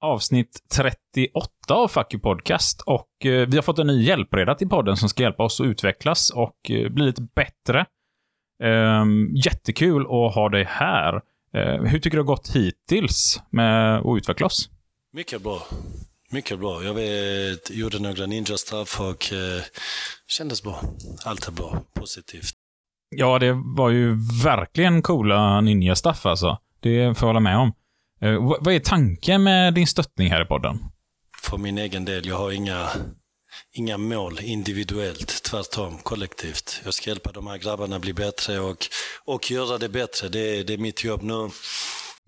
avsnitt 38 av Fuck You Podcast och eh, vi har fått en ny hjälpreda till podden som ska hjälpa oss att utvecklas och eh, bli lite bättre. Ehm, jättekul att ha dig här. Eh, hur tycker du det har gått hittills med att utveckla oss? Mycket bra. Mycket bra. Jag vet, gjorde några ninja-straff och eh, kändes bra. Allt är bra. Positivt. Ja, det var ju verkligen coola ninja-staff alltså. Det får jag hålla med om. Eh, vad är tanken med din stöttning här i podden? För min egen del, jag har inga, inga mål individuellt. Tvärtom, kollektivt. Jag ska hjälpa de här grabbarna bli bättre och, och göra det bättre. Det, är- det är mitt jobb nu.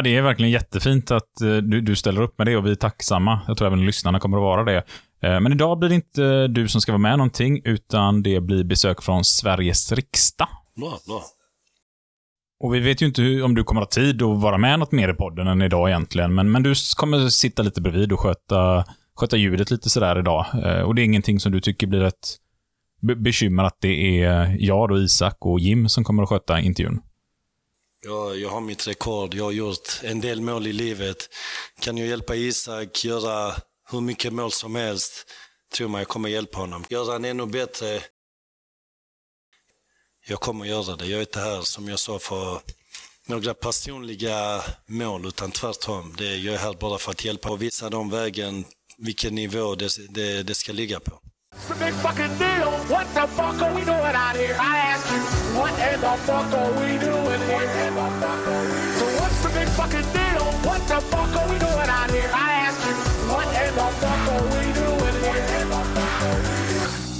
Det är verkligen jättefint att eh, du, du ställer upp med det och vi är tacksamma. Jag tror även lyssnarna kommer att vara det. Eh, Men idag blir det inte du som ska vara med någonting, utan det blir besök från Sveriges riksdag. Bra, bra. Och vi vet ju inte hur, om du kommer ha tid att vara med något mer i podden än idag egentligen, men, men du kommer sitta lite bredvid och sköta, sköta ljudet lite sådär idag. Eh, Och det är ingenting som du tycker blir ett bekymmer att det är jag då, Isak och Jim som kommer att sköta intervjun? Jag, jag har mitt rekord. Jag har gjort en del mål i livet. Kan jag hjälpa Isak göra hur mycket mål som helst, tror mig jag kommer hjälpa honom. Göra en ännu bättre. Jag kommer göra det. Jag är inte här, som jag sa, för några personliga mål, utan tvärtom. Det, jag är här bara för att hjälpa och visa dem vägen, vilken nivå det, det, det ska ligga på. It's a big fucking deal. What the fuck are we doing out here? I ask you, what in the fuck are we doing here? So what's the big fucking deal? What the fuck are we doing out here? I ask you, what in the fuck are we doing here?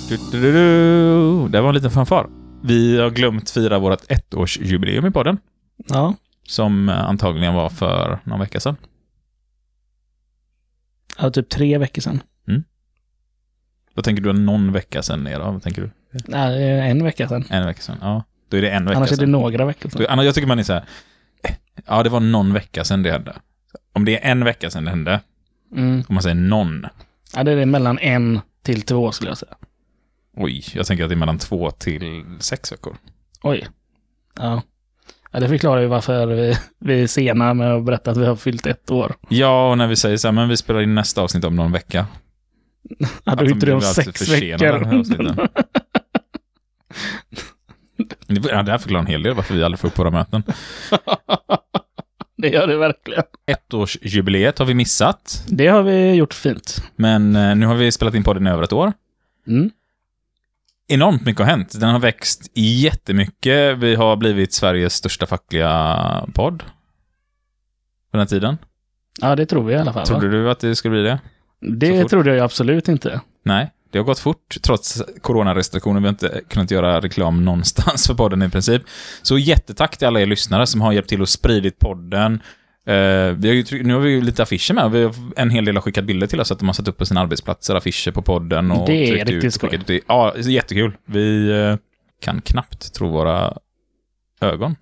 Du, du, du, du. Det var en liten fanfar. Vi har glömt fira vårt ettårsjubileum i podden, Ja. som eh, antagligen var för någon vecka sedan. ja, typ tre veckor sedan. Vad tänker du någon vecka sedan är då? Vad tänker du? Nej, en vecka sedan. En vecka sedan? Ja. Då är det en vecka Annars är det sedan. några veckor sedan. Annars, jag tycker man är så här. eh, Ja, det var någon vecka sedan det hände. Om det är en vecka sedan det hände, Mm. om man säger någon. Ja, det är mellan en till två skulle jag säga. Oj, jag tänker att det är mellan två till sex veckor. Oj. Ja. ja det förklarar ju varför vi, vi är sena med att berätta att vi har fyllt ett år. Ja, och när vi säger så här, men vi spelar in nästa avsnitt om någon vecka. Att är inte det om sex veckor. Ja, det här förklarar en hel del varför vi aldrig får upp våra möten. det gör det verkligen. Ettårsjubileet har vi missat, Det har vi gjort fint. men eh, nu har vi spelat in podden i över ett år. Mm. Enormt mycket har hänt. Den har växt jättemycket. Vi har blivit Sveriges största fackliga podd. På den tiden. Ja, det tror vi i alla fall. va? Trodde du att det skulle bli det? Det trodde jag absolut inte. Nej, det har gått fort trots coronarestriktioner. Vi har inte kunnat göra reklam någonstans för podden i princip. Så jättetack till alla er lyssnare som har hjälpt till att spridit podden. Eh, vi har ju, nu har vi ju lite affischer med. Vi har, en hel del har skickat bilder till oss att de har satt upp på sina arbetsplatser, affischer på podden. Och Det är tryckt riktigt ut skoj. Ja, det är jättekul. Vi eh, kan knappt tro våra ögon.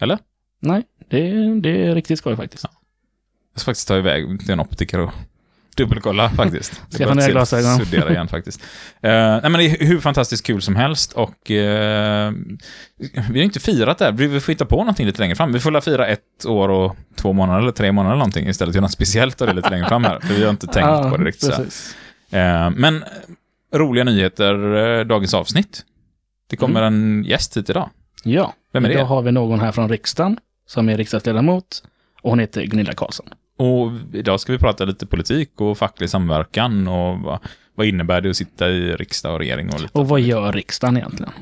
Eller? Nej, det, det är riktigt skoj faktiskt. Jag ska faktiskt ta iväg till en optiker och dubbelkolla faktiskt. Skaffa nya glasögon. Studera igen faktiskt. Uh, nej men det är hur fantastiskt kul som helst och eh, vi har inte firat det här. Vi får hitta på någonting lite längre fram. Vi får fira ett år och två månader eller tre månader eller någonting istället. Göra något speciellt av det lite längre fram här. För vi har inte tänkt Ja, på det riktigt. Eh, men roliga nyheter, dagens avsnitt. Det kommer en gäst hit idag. Ja, Vem är det? idag har vi någon här från riksdagen som är riksdagsledamot och hon heter Gunilla Karlsson. Och idag ska vi prata lite politik och facklig samverkan och vad, vad innebär det att sitta i riksdag och regering och lite. Och vad gör riksdagen egentligen?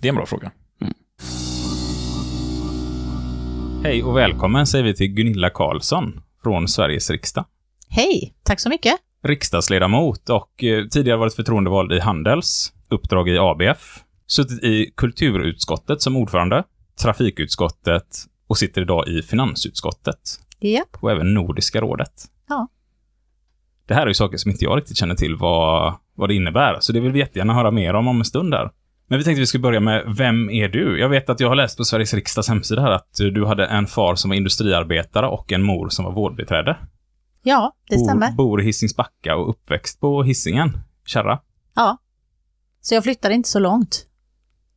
Det är en bra fråga. Mm. Hej och välkommen säger vi till Gunilla Karlsson från Sveriges riksdag. Hej, tack så mycket. Riksdagsledamot och eh, tidigare varit förtroendevald i Handels, uppdrag i ABF, suttit i kulturutskottet som ordförande, trafikutskottet och sitter idag i finansutskottet Japp. och även Nordiska rådet. Ja. Det här är ju saker som inte jag riktigt känner till vad, vad det innebär, så det vill vi jättegärna höra mer om om en stund här. Men vi tänkte vi skulle börja med, vem är du? Jag vet att jag har läst på Sveriges riksdags hemsida här att du hade en far som var industriarbetare och en mor som var vårdbiträde. Ja, det stämmer. Bor, bor i Hisingsbacka och uppväxt på Hisingen, Kärra. Ja. Så jag flyttade inte så långt,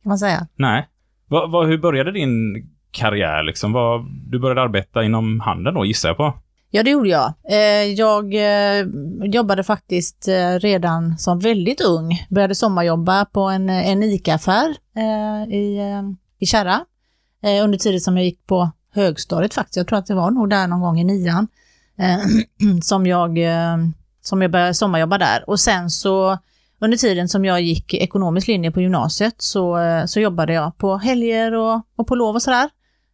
kan man säga. Nej. Va, va, hur började din karriär liksom? Vad, du började arbeta inom handeln då, gissar jag på? Ja, det gjorde jag. Eh, jag eh, jobbade faktiskt eh, redan som väldigt ung. Började sommarjobba på en, en ICA-affär i, i Kärra. Under tiden som jag gick på högstadiet faktiskt. Jag tror att det var nog där någon gång i nian. Som jag, som jag började sommarjobba där. Och sen så under tiden som jag gick ekonomisk linje på gymnasiet så, så jobbade jag på helger och, och på lov och sådär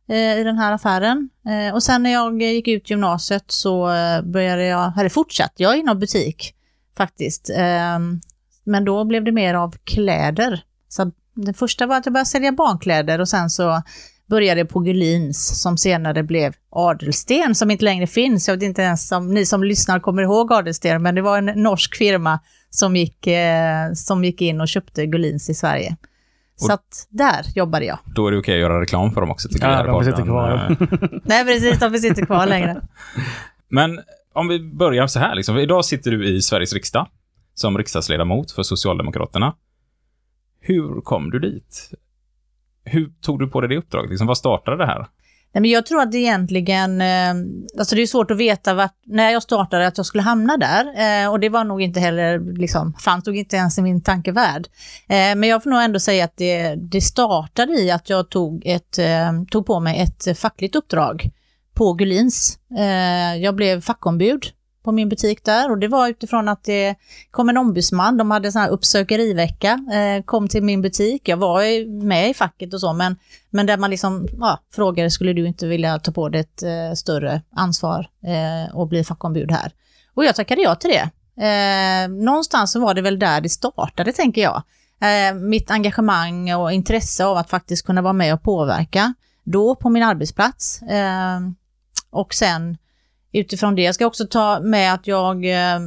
eh, i den här affären. Eh, och sen när jag gick ut gymnasiet så eh, började jag, eller fortsatte jag inom butik faktiskt. Ehm, men då blev det mer av kläder. Så det första var att jag började sälja barnkläder och sen så började jag på Gullins som senare blev Adelsten som inte längre finns. Jag vet inte ens om ni som lyssnar kommer ihåg Adelsten men det var en norsk firma som gick, eh, som gick in och köpte Gullins i Sverige. Så att där jobbade jag. Då är det okej att göra reklam för dem också, tycker Ja, jag. de sitter podden. kvar. Eh, Nej precis, de finns inte kvar längre. Men om vi börjar så här, liksom. idag sitter du i Sveriges riksdag som riksdagsledamot för Socialdemokraterna. Hur kom du dit? Hur tog du på dig det uppdraget? Liksom, vad startade det här? Nej, men jag tror att det egentligen, eh, alltså det är svårt att veta vart, när jag startade att jag skulle hamna där. Eh, och det var nog inte heller, liksom, fanns nog inte ens i min tankevärld. Eh, men jag får nog ändå säga att det, det startade i att jag tog, ett, eh, tog på mig ett fackligt uppdrag på Gullins. Eh, jag blev fackombud på min butik där och det var utifrån att det kom en ombudsman, de hade en sån här uppsökerivecka, eh, kom till min butik. Jag var med i facket och så, men men där man liksom ja, frågade, skulle du inte vilja ta på dig ett eh, större ansvar eh, och bli fackombud här? Och jag tackade ja till det. Eh, någonstans så var det väl där det startade, tänker jag. Eh, mitt engagemang och intresse av att faktiskt kunna vara med och påverka, då på min arbetsplats. Eh, och sen utifrån det, jag ska också ta med att jag eh,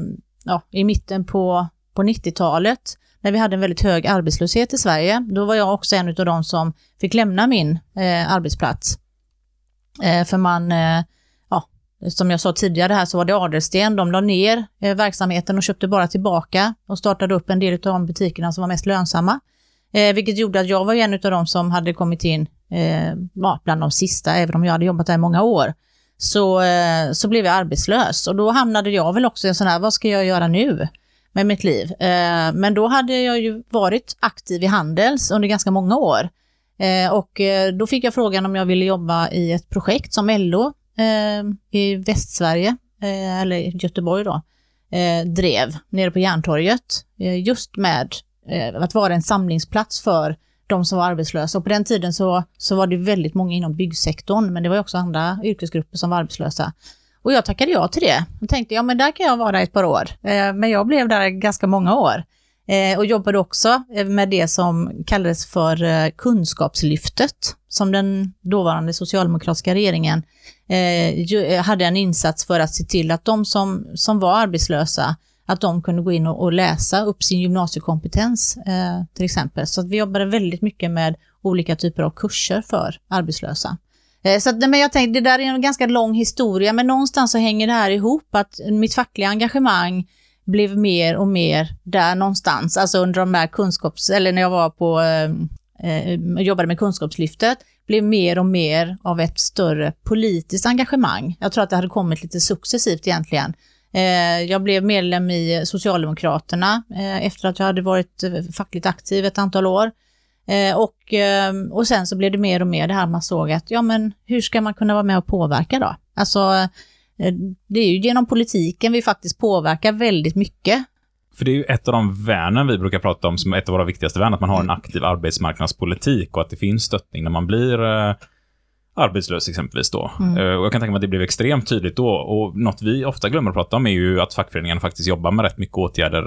ja, i mitten på, på 90-talet, när vi hade en väldigt hög arbetslöshet i Sverige, då var jag också en av de som fick lämna min eh, arbetsplats. Eh, för man, eh, ja, som jag sa tidigare här så var det Adelsten, de la ner eh, verksamheten och köpte bara tillbaka och startade upp en del av de butikerna som var mest lönsamma. Eh, vilket gjorde att jag var en av de som hade kommit in eh, bland de sista, även om jag hade jobbat där i många år. Så, eh, så blev jag arbetslös och då hamnade jag väl också i en sån här, vad ska jag göra nu? med mitt liv. Eh, men då hade jag ju varit aktiv i Handels under ganska många år. Eh, och då fick jag frågan om jag ville jobba i ett projekt som LO i Västsverige, eller Göteborg då, drev nere på Järntorget. Just med att vara en samlingsplats för de som var arbetslösa. Och på den tiden så, så var det väldigt många inom byggsektorn, men det var också andra yrkesgrupper som var arbetslösa. Och jag tackade ja till det. Och tänkte, ja men där kan jag vara ett par år. Eh, men jag blev där ganska många år. Eh, och jobbade också eh, med det som kallades för eh, Kunskapslyftet, som den dåvarande socialdemokratiska regeringen eh, ju- eh, hade en insats för att se till att de som, som var arbetslösa, att de kunde gå in och, och läsa upp sin gymnasiekompetens eh, till exempel. Så att vi jobbade väldigt mycket med olika typer av kurser för arbetslösa. Eh, Så att, men jag tänkte, det där är en ganska lång historia, men någonstans så hänger det här ihop, att mitt fackliga engagemang blev mer och mer där någonstans, alltså under de här kunskaps... eller när jag var på, eh, eh, jobbade med kunskapslyftet, blev mer och mer av ett större politiskt engagemang. Jag tror att det hade kommit lite successivt egentligen. Eh, jag blev medlem i Socialdemokraterna eh, efter att jag hade varit eh, fackligt aktiv ett antal år. Och, och sen så blev det mer och mer det här man såg att, ja men hur ska man kunna vara med och påverka då? Alltså, det är ju genom politiken vi faktiskt påverkar väldigt mycket. För det är ju ett av de värnen vi brukar prata om som ett av våra viktigaste värn, att man har en aktiv arbetsmarknadspolitik och att det finns stöttning när man blir arbetslös exempelvis då. Mm. Eh, och jag kan tänka mig att det blev extremt tydligt då. Och något vi ofta glömmer att prata om är ju att fackföreningarna faktiskt jobbar med rätt mycket åtgärder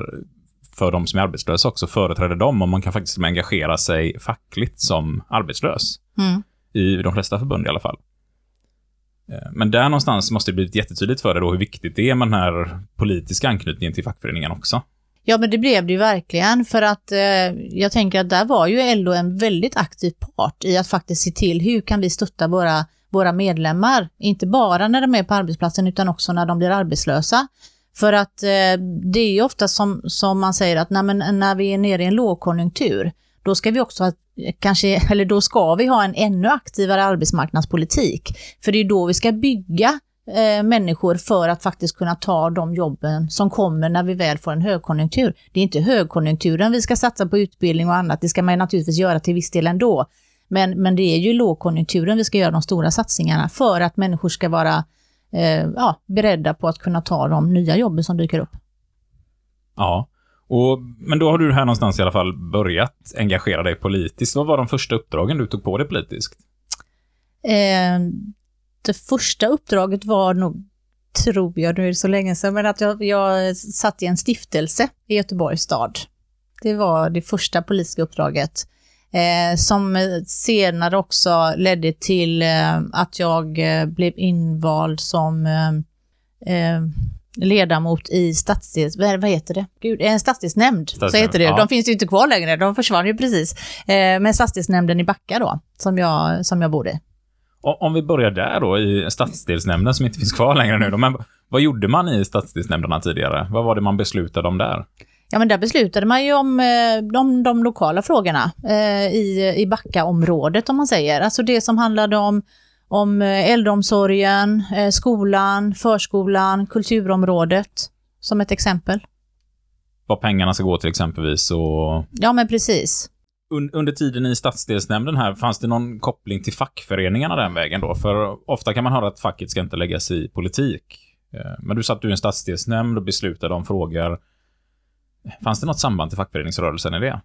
för de som är arbetslösa också, företräder dem och man kan faktiskt engagera sig fackligt som arbetslös. Mm. I de flesta förbund i alla fall. Eh, Men där någonstans måste det bli jättetydligt för dig då hur viktigt det är med den här politiska anknytningen till fackföreningen också. Ja, men det blev det ju verkligen för att eh, jag tänker att där var ju LO en väldigt aktiv part i att faktiskt se till hur kan vi stötta våra, våra medlemmar, inte bara när de är på arbetsplatsen utan också när de blir arbetslösa. För att eh, det är ju ofta som, som man säger att när, men, när vi är nere i en lågkonjunktur, då ska vi också ha, kanske, eller då ska vi ha en ännu aktivare arbetsmarknadspolitik. För det är då vi ska bygga eh, människor för att faktiskt kunna ta de jobben som kommer när vi väl får en högkonjunktur. Det är inte högkonjunkturen vi ska satsa på utbildning och annat, det ska man naturligtvis göra till viss del ändå. Men, men det är ju lågkonjunkturen vi ska göra de stora satsningarna för att människor ska vara eh, ja, beredda på att kunna ta de nya jobben som dyker upp. Ja. Och, men då har du här någonstans i alla fall börjat engagera dig politiskt. Vad var de första uppdragen du tog på dig politiskt? Eh, det första uppdraget var nog, tror jag, nu är det så länge sedan, men att jag, jag satt i en stiftelse i Göteborgs stad. Det var det första politiska uppdraget. Eh, som senare också ledde till eh, att jag eh, blev invald som eh, eh, ledamot i stadsdels... Vad heter det? Gud, en stadsdelsnämnd, så heter det. ja. De finns ju inte kvar längre, de försvann ju precis. Eh, men stadsdelsnämnden i Backa då, som jag, som jag bor i. Om vi börjar där då, i stadsdelsnämnden som inte finns kvar längre nu då. Men vad gjorde man i stadsdelsnämnderna tidigare? Vad var det man beslutade om där? Ja, men där beslutade man ju om eh, de, de lokala frågorna eh, i, i Backaområdet, om man säger. Alltså det som handlade om, om eh, äldreomsorgen, eh, skolan, förskolan, kulturområdet, som ett exempel. Vad pengarna ska gå till exempelvis och... Ja, men precis. Un- under tiden i stadsdelsnämnden här, fanns det någon koppling till fackföreningarna den vägen då? För ofta kan man höra att facket ska inte lägga sig i politik. Eh, men du satt du i en stadsdelsnämnd och beslutade om frågor. Fanns det något samband till fackföreningsrörelsen i det?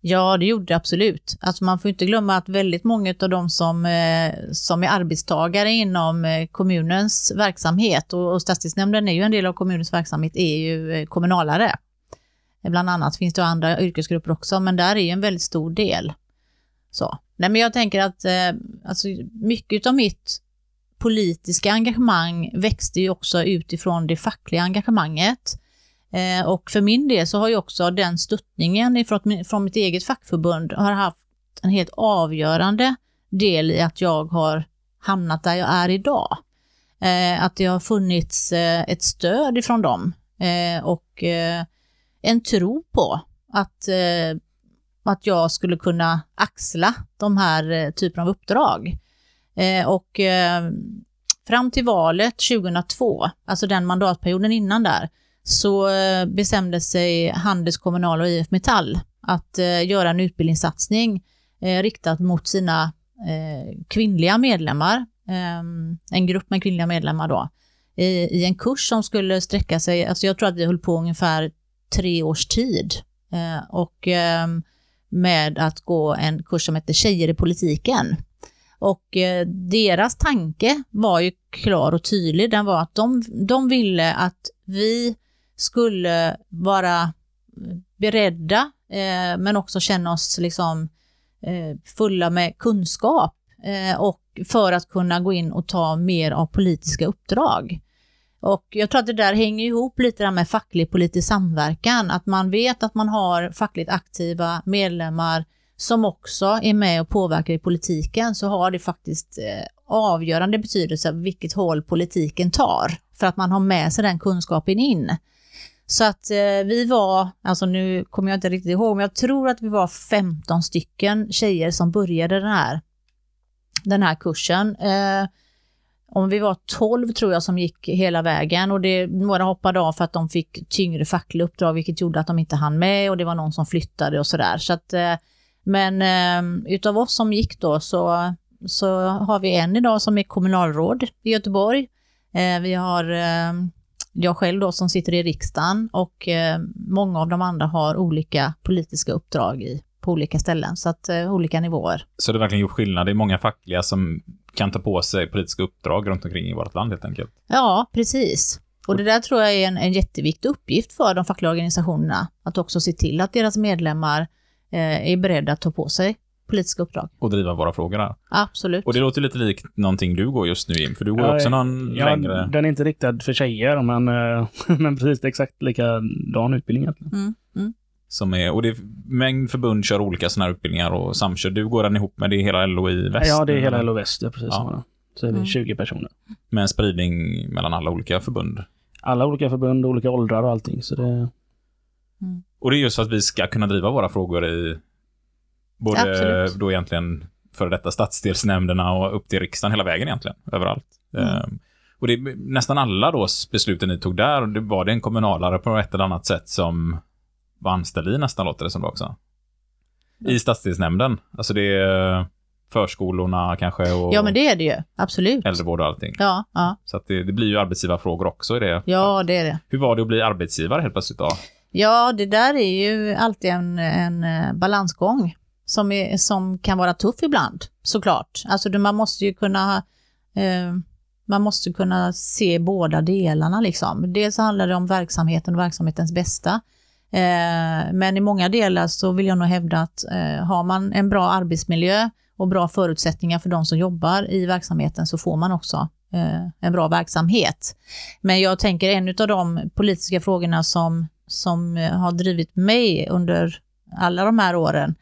Ja, det gjorde det absolut. Alltså man får inte glömma att väldigt många av de som, eh, som är arbetstagare inom eh, kommunens verksamhet och, och stadsdelsnämnden är ju en del av kommunens verksamhet, är ju kommunalare. Eh, bland annat finns det andra yrkesgrupper också, men där är ju en väldigt stor del. Så. Nej, men jag tänker att eh, alltså, mycket av mitt politiska engagemang växte ju också utifrån det fackliga engagemanget. Eh, och för min del så har ju också den stöttningen ifrån, från mitt eget fackförbund har haft en helt avgörande del i att jag har hamnat där jag är idag. Eh, att det har funnits eh, ett stöd ifrån dem eh, och eh, en tro på att, eh, att jag skulle kunna axla de här eh, typen av uppdrag. Eh, och eh, fram till valet 2002, alltså den mandatperioden innan där, så eh, bestämde sig Handels, Kommunal och IF Metall att eh, göra en utbildningssatsning eh, riktat mot sina eh, kvinnliga medlemmar, eh, en grupp med kvinnliga medlemmar då, i, i en kurs som skulle sträcka sig, alltså jag tror att vi höll på ungefär tre års tid eh, och eh, med att gå en kurs som heter Tjejer i politiken. Och eh, deras tanke var ju klar och tydlig. Den var att de, de ville att vi skulle vara beredda, eh, men också känna oss liksom eh, fulla med kunskap eh, och för att kunna gå in och ta mer av politiska uppdrag. Och jag tror att det där hänger ihop lite där med facklig politisk samverkan, att man vet att man har fackligt aktiva medlemmar som också är med och påverkar i politiken, så har det faktiskt eh, avgörande betydelse vilket håll politiken tar, för att man har med sig den kunskapen in. Så att eh, vi var, alltså nu kommer jag inte riktigt ihåg, men jag tror att vi var 15 stycken tjejer som började den här, den här kursen. Eh, om vi var 12 tror jag som gick hela vägen och det, några hoppade av för att de fick tyngre fackliga uppdrag vilket gjorde att de inte hann med och det var någon som flyttade och sådär. Så att, eh, men eh, utav oss som gick då så, så har vi en idag som är kommunalråd i Göteborg. Eh, vi har jag själv då som sitter i riksdagen och många av de andra har olika politiska uppdrag i, på olika ställen, så att eh, olika nivåer. Så det har verkligen gjort skillnad. Det är många fackliga som kan ta på sig politiska uppdrag runt omkring i vårt land helt enkelt. Ja, precis. Och det där tror jag är en, en jätteviktig uppgift för de fackliga organisationerna, att också se till att deras medlemmar eh, är beredda att ta på sig politiska uppdrag. Och driva våra frågor här. Absolut. Och det låter lite likt någonting du går just nu in, för du går Ja, också någon Ja, längre... Den är inte riktad för tjejer, men, eh, men precis det är exakt likadan utbildning egentligen. Mm, mm. Som är, och det är mängd förbund kör olika sådana här utbildningar och samkör. Du går den ihop med det är hela LO i väst? Ja, det är hela? LO Väst, ja, precis. Ja. Så är det Mm. 20 personer. Med en spridning mellan alla olika förbund. Alla olika förbund, olika åldrar och allting. Så det, Och det är just för att vi ska kunna driva våra frågor i både Absolut. då egentligen före detta stadsdelsnämnderna och upp till riksdagen hela vägen egentligen, överallt. Mm. Ehm, Och det, nästan alla då besluten ni tog där, det var det en kommunalare på ett eller annat sätt som anställd i nästan låter det som det också. I stadsdelsnämnden. Alltså det är förskolorna kanske och Ja, men det är det ju. Absolut. äldrevård och allting. Ja, ja. Så det, det blir ju arbetsgivarfrågor också i det. ja, det är det. Hur var det att bli arbetsgivare helt plötsligt då? Ja, det där är ju alltid en, en eh, balansgång som, är, som kan vara tuff ibland, såklart. Alltså man måste ju kunna eh, man måste kunna se båda delarna liksom. Dels handlar det om verksamheten och verksamhetens bästa. Eh, men i många delar så vill jag nog hävda att eh, har man en bra arbetsmiljö och bra förutsättningar för de som jobbar i verksamheten så får man också eh, en bra verksamhet. Men jag tänker en av de politiska frågorna som, som eh, har drivit mig under alla de här åren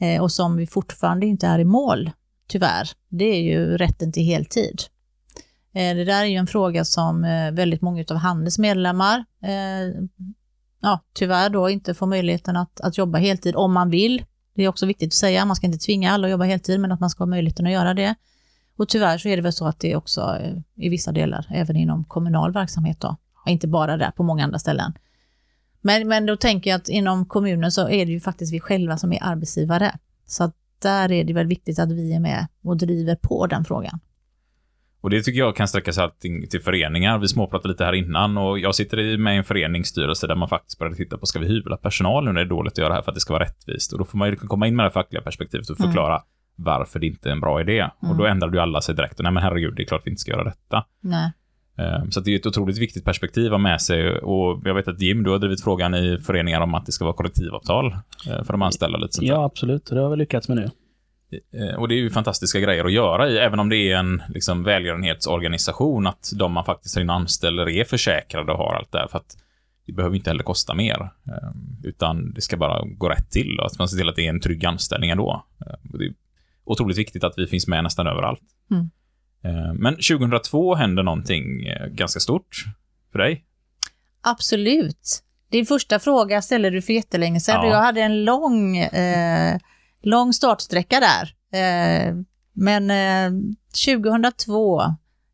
eh, och som vi fortfarande inte är i mål, tyvärr, det är ju rätten till heltid. Eh, det där är ju en fråga som väldigt många av Handels medlemmar ja, tyvärr då inte får möjligheten att, att jobba heltid om man vill. Det är också viktigt att säga, man ska inte tvinga alla att jobba heltid, men att man ska ha möjligheten att göra det. Och tyvärr så är det väl så att det också eh, i vissa delar, även inom kommunal verksamhet då, och inte bara där, på många andra ställen. Men, men då tänker jag att inom kommunen så är det ju faktiskt vi själva som är arbetsgivare. Så att där är det väl viktigt att vi är med och driver på den frågan. Och det tycker jag kan sträcka sig allting till föreningar. Vi småpratade lite här innan och jag sitter i- med i en föreningsstyrelse där man faktiskt började titta på, ska vi hyvla personal nu när det är dåligt att göra det här för att det ska vara rättvist? Och då får man ju komma in med det fackliga perspektivet och förklara varför det inte är en bra idé. Och då ändrade ju alla sig direkt. Och, Nej men herregud, det är klart vi inte ska göra detta. Nej. Eh, Så att det är ett otroligt viktigt perspektiv att ha med sig. Och jag vet att Jim, du har drivit frågan i föreningar om att det ska vara kollektivavtal eh, för de anställda. Lite sånt där. Ja, absolut. Det har vi lyckats med nu. Eh, Och det är ju fantastiska grejer att göra i, även om det är en liksom, välgörenhetsorganisation, att de man faktiskt in anställer är försäkrade och har allt det här, för att det behöver inte heller kosta mer, eh, utan det ska bara gå rätt till och att man ser till att det är en trygg anställning ändå. Eh, Det är otroligt viktigt att vi finns med nästan överallt. Mm. Men 2002 hände någonting ganska stort för dig. Absolut. Din första fråga ställde du för jättelänge sedan Ja. jag hade en lång, eh, lång startsträcka där. Eh, men eh, 2002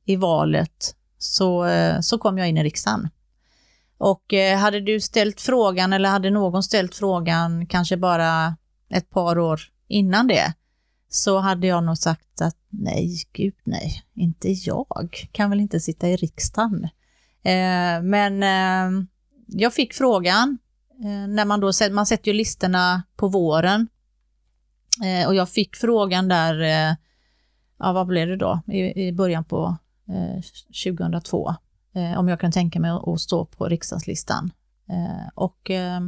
i valet så, eh, så kom jag in i riksdagen. Och eh, hade du ställt frågan eller hade någon ställt frågan kanske bara ett par år innan det så hade jag nog sagt att nej, gud nej, inte jag kan väl inte sitta i riksdagen. Eh, men eh, jag fick frågan, eh, när man då, man sätter ju listorna på våren. Eh, och jag fick frågan där, eh, ja vad blev det då, i, i början på eh, 2002. Eh, om jag kan tänka mig att, stå på riksdagslistan. Eh, och eh,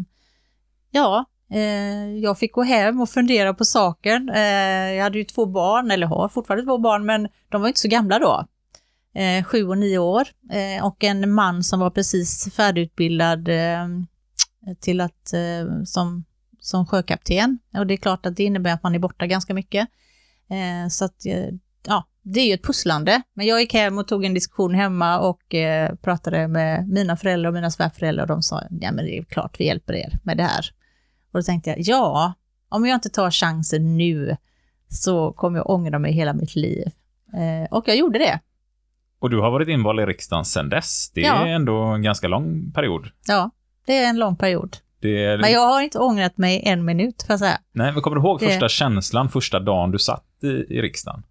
ja, eh, jag fick gå hem och fundera på saken. Eh, jag hade ju två barn, eller har fortfarande två barn, men de var inte så gamla då eh, sju och nio år eh, och en man som var precis färdigutbildad eh, till att, eh, som, som sjökapten. Och det är klart att det innebär att man är borta ganska mycket. Eh, så att, eh, ja, det är ju ett pusslande. Men jag gick hem och tog en diskussion hemma och eh, pratade med mina föräldrar och mina svärföräldrar och de sa, ja men det är klart vi hjälper er med det här. Och då tänkte jag, ja, om jag inte tar chansen nu så kommer jag ångra mig hela mitt liv. Eh, och jag gjorde det. Och du har varit invald i riksdagen sedan dess. Det är Ja. ändå en ganska lång period. Ja, det är en lång period. Är, Men jag har inte ångrat mig en minut, får jag säga. Nej, men kommer du ihåg Det- första känslan, första dagen du satt i, i riksdagen?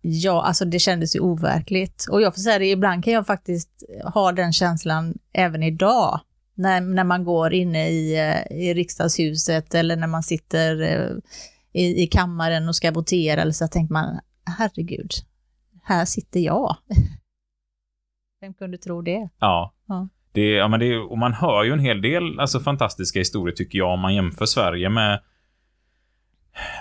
Ja, alltså det kändes ju overkligt. Och jag får säga det, ibland kan jag faktiskt ha den känslan även idag. När, när man går inne i, eh, i riksdagshuset eller när man sitter eh, i, i kammaren och ska votera eller så tänker man, herregud, här sitter jag. Vem kunde tro det? Ja. Ja. Det, ja men det, och man hör ju en hel del alltså, fantastiska historier tycker jag om man jämför Sverige med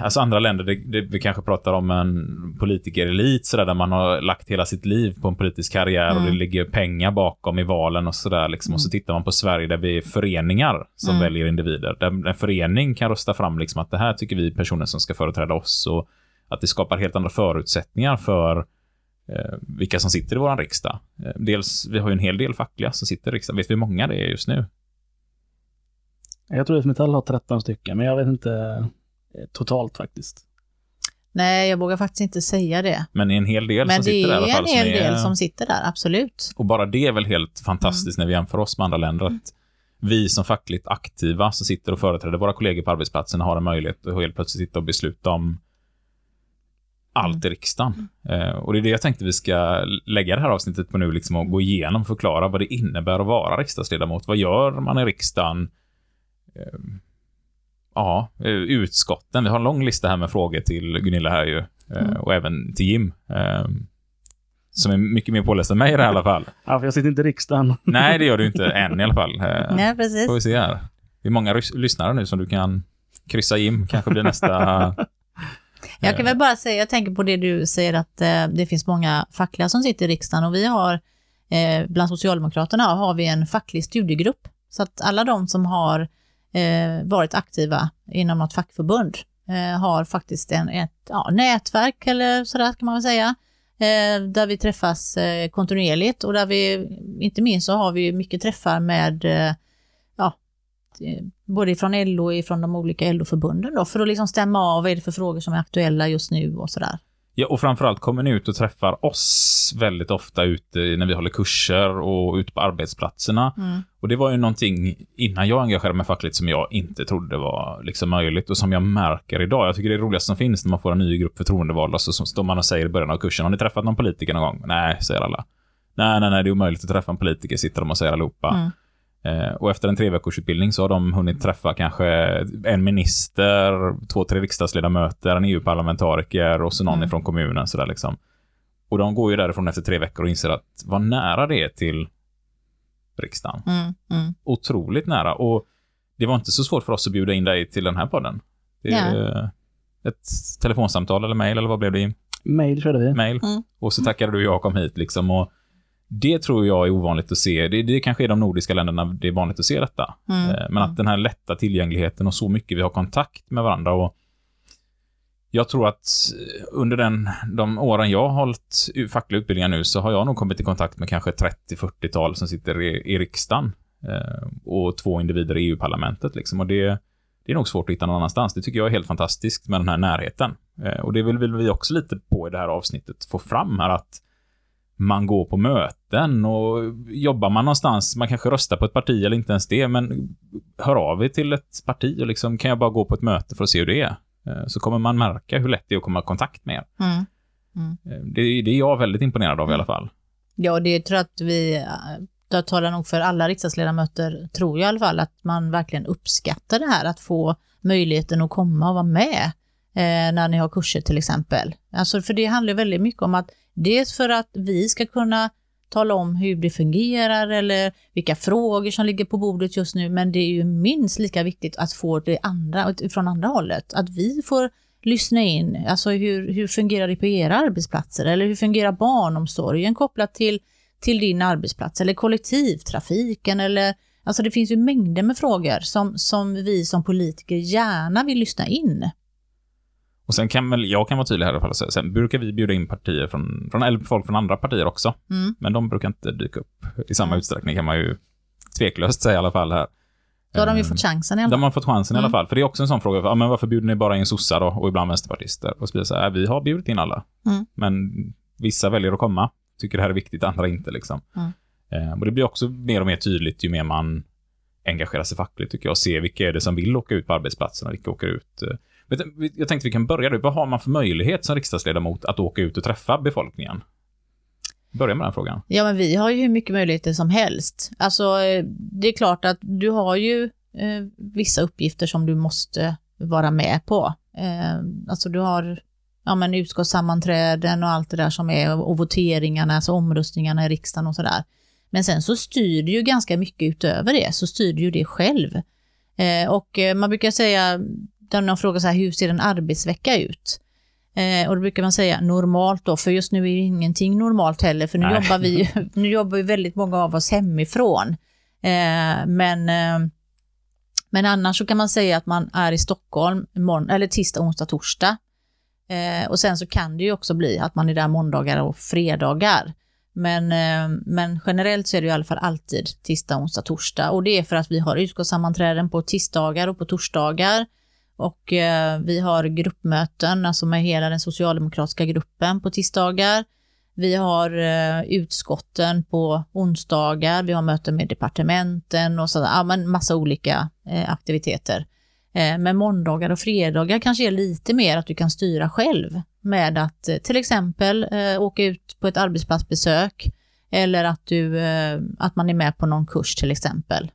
Alltså andra länder, det, det, vi kanske pratar om en politikerelit sådär, där man har lagt hela sitt liv på en politisk karriär och Mm. det ligger pengar bakom i valen och sådär. Liksom. Och så tittar man på Sverige där vi är föreningar som Mm. väljer individer. Där en förening kan rösta fram liksom att det här tycker vi är personer som ska företräda oss och att det skapar helt andra förutsättningar för vilka som sitter i vår riksdag. Eh, dels, vi har ju en hel del fackliga som sitter i riksdagen. Vet vi hur många det är just nu? Jag tror att Metall har 13 stycken, men jag vet inte eh, totalt faktiskt. Nej, jag vågar faktiskt inte säga det. Men en hel del Men som det sitter där i alla är en hel är, del som sitter där, absolut. Och bara det är väl helt fantastiskt Mm. när vi jämför oss med andra länder. Att vi som fackligt aktiva som sitter och företräder våra kollegor på arbetsplatsen har en möjlighet att helt plötsligt sitta och besluta om allt i riksdagen. Eh, och det är det jag tänkte vi ska lägga det här avsnittet på nu, liksom och gå igenom och förklara vad det innebär att vara riksdagsledamot. Vad gör man i riksdagen? Eh, ja, eh, utskotten. Vi har en lång lista här med frågor till Gunilla här ju. Eh, och även till Jim. Som är mycket mer påläst än mig i det här i alla fall. Ja, för jag sitter inte i riksdagen. Nej, det gör du inte än i alla fall. Nej, precis. Får vi se här. Det är många lyssnare nu som du kan kryssa Jim. Kanske blir nästa... Jag kan väl bara säga, jag tänker på det du säger att eh, det finns många fackliga som sitter i riksdagen och vi har, eh, bland Socialdemokraterna har vi en facklig studiegrupp. Så att alla de som har eh, varit aktiva inom något fackförbund eh, har faktiskt en, ett ja, nätverk eller sådär kan man väl säga. Eh, där vi träffas eh, kontinuerligt och där vi, inte minst så har vi mycket träffar med eh, ja, eh, både från LO och ifrån de olika LO-förbunden då, för att liksom stämma av vad är det för frågor som är aktuella just nu och sådär. Ja, och framförallt kommer ni ut och träffar oss väldigt ofta ute när vi håller kurser och ute på arbetsplatserna. Mm. Och det var ju någonting innan jag engagerade mig fackligt som jag inte trodde var liksom möjligt och som jag märker idag. Jag tycker det är roligast som finns när man får en ny grupp förtroendevalda så står man och säger i början av kursen, har ni träffat någon politiker någon gång? Nej, säger alla. Nej, nej, nej, det är omöjligt att träffa en politiker, sitter de och säger allihopa. Mm. Eh, och efter en tre veckors utbildning så har de hunnit träffa kanske en minister, två, tre riksdagsledamöter, en EU-parlamentariker och så någon Mm. ifrån kommunen. Sådär liksom. Och de går ju därifrån efter tre veckor och inser att vad nära det är till riksdagen. Mm, mm. Otroligt nära. Och det var inte så svårt för oss att bjuda in dig till den här podden. Det är ett telefonsamtal eller mejl eller vad blev det? Mail körde vi. Mail. Mm. Och så tackade du och jag kom hit liksom. Och det tror jag är ovanligt att se. Det, det kanske är de nordiska länderna det är vanligt att se detta. Mm. Eh, Men att den här lätta tillgängligheten och så mycket vi har kontakt med varandra. Och jag tror att under den, de åren jag har hållit fackliga utbildningar nu så har jag nog kommit i kontakt med kanske 30-40-tal som sitter i, i riksdagen. Eh, och två individer i EU-parlamentet. Liksom. Och det, det är nog svårt att hitta någon annanstans. Det tycker jag är helt fantastiskt med den här närheten. Eh, och det vill, vill vi också lite på i det här avsnittet få fram här att man går på möten och jobbar man någonstans, man kanske röstar på ett parti eller inte ens det, men hör av er till ett parti och liksom kan jag bara gå på ett möte för att se hur det är. Eh, Så kommer man märka hur lätt det är att komma i kontakt med er. Mm. Eh, Det, det är jag väldigt imponerad av i alla fall. Ja, det tror jag att vi, eh, jag talar nog för alla riksdagsledamöter, tror jag i alla fall, att man verkligen uppskattar det här att få möjligheten att komma och vara med eh, Eh, när ni har kurser till exempel. Alltså, för det handlar väldigt mycket om att dels för att vi ska kunna tala om hur det fungerar eller vilka frågor som ligger på bordet just nu, men det är ju minst lika viktigt att få det andra, från andra hållet, att vi får lyssna in, alltså hur, hur fungerar det på era arbetsplatser eller hur fungerar barnomsorgen kopplat till, till din arbetsplats eller kollektivtrafiken eller Alltså det finns ju mängder med frågor som, som vi som politiker gärna vill lyssna in. Och sen kan väl, jag kan vara tydlig här i alla fall, sen brukar vi bjuda in partier från, från eller folk från andra partier också. Mm. Men de brukar inte dyka upp i samma Nej. utsträckning kan man ju tveklöst säga i alla fall här. Då har de ju Eh, fått chansen i alla De fall. har fått chansen i alla Mm. fall. För det är också en sån fråga. Ja, men varför bjuder ni bara in sossar då? Och ibland vänsterpartister? Och så blir så här, vi har bjudit in alla. Mm. Men vissa väljer att komma. Tycker det här är viktigt, andra inte liksom. Mm. Eh, och det blir också mer och mer tydligt ju mer man engagerar sig fackligt tycker jag. Och ser vilka är det som vill åka ut på arbetsplatserna, vilka åker ut. Jag tänkte vi kan börja nu. Vad har man för möjlighet som riksdagsledamot att åka ut och träffa befolkningen? Börja med den frågan. Ja, men vi har ju hur mycket möjligheter som helst. Alltså, eh, det är klart att du har ju eh, vissa uppgifter som du måste vara med på. Eh, alltså du har ja, men utskottssammanträden och allt det där som är och voteringarna, alltså omröstningarna i riksdagen och sådär. Men sen så styr du ju ganska mycket utöver det, så styr du ju det själv. Eh, och eh, man brukar säga, där någon frågar så här, hur ser en arbetsvecka ut? Eh, och då brukar man säga normalt då, för just nu är ju ingenting normalt heller, för nu Nej. jobbar vi nu jobbar ju väldigt många av oss hemifrån. Eh, men, eh, men annars så kan man säga att man är i Stockholm morgon, eller tisdag, onsdag, torsdag. Eh, och sen så kan det ju också bli att man är där måndagar och fredagar. Men, eh, men generellt så är det i alla fall alltid tisdag, onsdag, torsdag. Och det är för att vi har utskottssammanträden på tisdagar och på torsdagar. Och eh, vi har gruppmöten, alltså med hela den socialdemokratiska gruppen på tisdagar. Vi har eh, utskotten på onsdagar, vi har möten med departementen och sådär, ja men massa olika eh, aktiviteter. Eh, men måndagar och fredagar kanske är lite mer att du kan styra själv med att eh, till exempel eh, åka ut på ett arbetsplatsbesök eller att, du, eh, att man är med på någon kurs till exempel.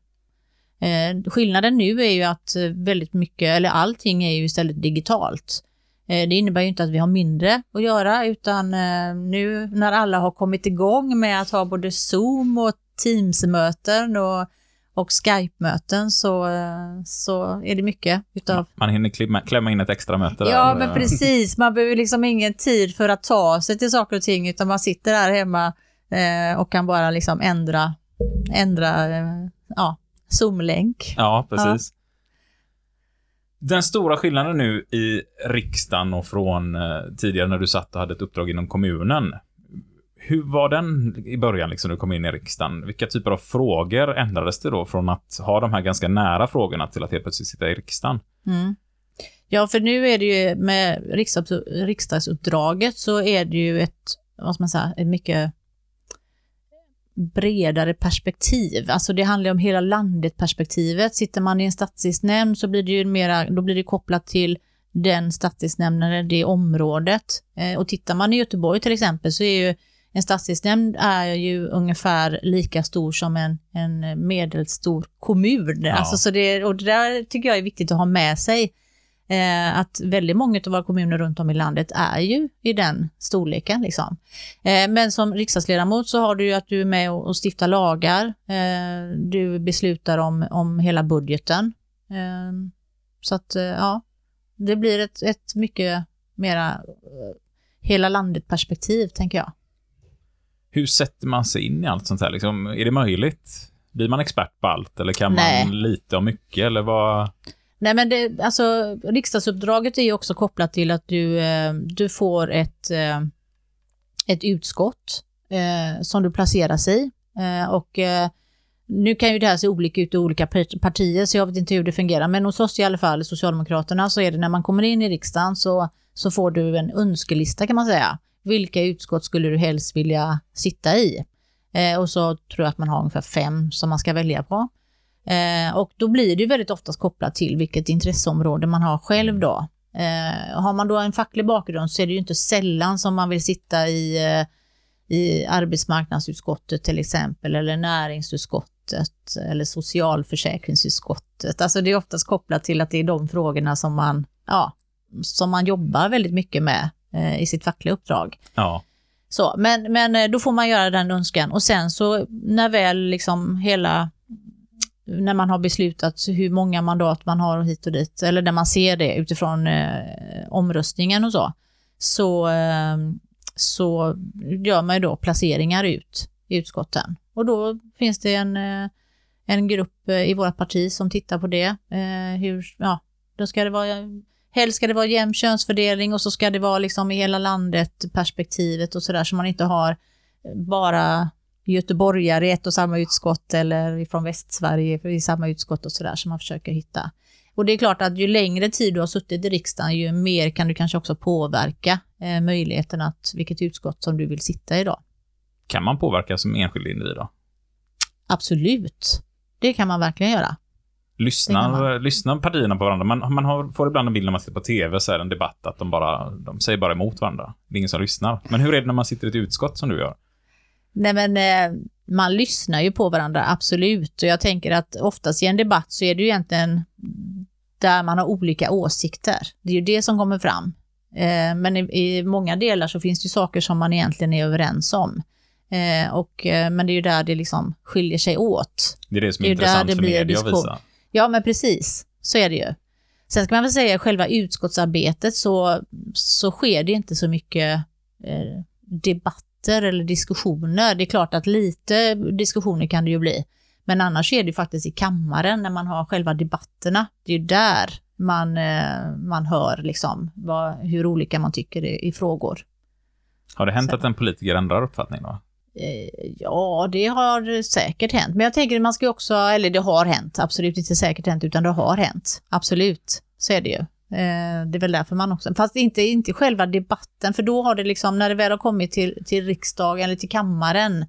Eh, skillnaden nu är ju att eh, väldigt mycket, eller allting är ju istället digitalt. Eh, det innebär ju inte att vi har mindre att göra utan eh, nu när alla har kommit igång med att ha både Zoom och Teams-möten och, och Skype-möten så, eh, så är det mycket utav Man hinner klämma, klämma in ett extra möte där. Ja, men precis. Man behöver liksom ingen tid för att ta sig till saker och ting, utan man sitter där hemma eh, och kan bara liksom ändra, ändra eh, ja, Zoom-länk. Ja, precis. Den stora skillnaden nu i riksdagen och från eh, tidigare när du satt och hade ett uppdrag inom kommunen. Hur var den i början, liksom, när du kom in i riksdagen? Vilka typer av frågor ändrades det då från att ha de här ganska nära frågorna till att helt plötsligt sitta i riksdagen? Mm. Ja, för nu är det ju med riksdags, riksdagsuppdraget så är det ju ett, vad ska man säga, ett mycket bredare perspektiv. Alltså det handlar om hela landet-perspektivet. Sitter man i en stadsdelsnämnd så blir det ju mera, då blir det kopplat till den stadsdelsnämnden eller det området. Eh, och tittar man i Göteborg till exempel så är ju en stadsdelsnämnd är ju ungefär lika stor som en, en medelstor kommun. Alltså så det, och det där tycker jag är viktigt att ha med sig. Eh, att väldigt många av våra kommuner runt om i landet är ju i den storleken. Liksom. Eh, men som riksdagsledamot så har du ju att du är med och, och stiftar lagar. Eh, du beslutar om, om hela budgeten. Eh, så att, eh, ja, det blir ett, ett mycket mera eh, hela landet-perspektiv, tänker jag. Hur sätter man sig in i allt sånt här? Liksom, är det möjligt? Blir man expert på allt eller kan Nej. man lite om mycket? Eller vad? Nej men det, alltså riksdagsuppdraget är ju också kopplat till att du, eh, du får ett, eh, ett utskott eh, som du placeras i. Eh, och eh, nu kan ju det här se olika ut i olika partier, så jag vet inte hur det fungerar. Men hos oss i alla fall, Socialdemokraterna, så är det när man kommer in i riksdagen så, så får du en önskelista kan man säga. Vilka utskott skulle du helst vilja sitta i? Eh, och så tror jag att man har ungefär fem som man ska välja på. Eh, och då blir det ju väldigt oftast kopplat till vilket intresseområde man har själv då. Eh, har man då en facklig bakgrund så är det ju inte sällan som man vill sitta i, eh, i arbetsmarknadsutskottet till exempel, eller näringsutskottet, eller socialförsäkringsutskottet. Alltså det är oftast kopplat till att det är de frågorna som man, ja, som man jobbar väldigt mycket med eh, i sitt fackliga uppdrag. Ja. Så, men, men eh, då får man göra den önskan och sen så när väl liksom hela när man har beslutat hur många mandat man har och hit och dit, eller när man ser det utifrån eh, omröstningen och så, så, eh, så gör man ju då placeringar ut i utskotten. Och då finns det en, eh, en grupp eh, i vårt parti som tittar på det. Eh, hur, ja, då ska det vara, helst ska det vara jämn könsfördelning och så ska det vara liksom i hela landet perspektivet och sådär, så man inte har bara göteborgare i ett och samma utskott eller från Västsverige i samma utskott och sådär som man försöker hitta. Och det är klart att ju längre tid du har suttit i riksdagen, ju mer kan du kanske också påverka eh, möjligheten att vilket utskott som du vill sitta i då. Kan man påverka som enskild individ då? Absolut, det kan man verkligen göra. Lyssnar, lyssnar partierna på varandra? Man, man har, får ibland en bild när man sitter på TV, så är det en debatt att de bara, de säger bara emot varandra. Det är ingen som lyssnar. Men hur är det när man sitter i ett utskott som du gör? Nej men eh, man lyssnar ju på varandra, absolut. Och jag tänker att oftast i en debatt så är det ju egentligen där man har olika åsikter. Det är ju det som kommer fram. Eh, men i, många delar så finns det ju saker som man egentligen är överens om. Eh, och, men det är ju där det liksom skiljer sig åt. Det är det som är, Det är intressant det för media att visa. Ja, men precis. Så är det ju. Sen ska man väl säga själva utskottsarbetet så, så sker det inte så mycket eh, debatter eller diskussioner. Det är klart att lite diskussioner kan det ju bli. Men annars är det faktiskt i kammaren när man har själva debatterna. Det är ju där man, eh, man hör liksom vad, hur olika man tycker i, i frågor. Har det hänt Så. att en politiker ändrar uppfattning då? Eh, Ja, det har säkert hänt. Men jag tänker att man ska också, eller det har hänt, absolut inte säkert hänt, utan det har hänt. Absolut, så är det ju. Eh, det är väl därför man också, fast inte, inte själva debatten, för då har det liksom, när det väl har kommit till, till riksdagen eller till kammaren,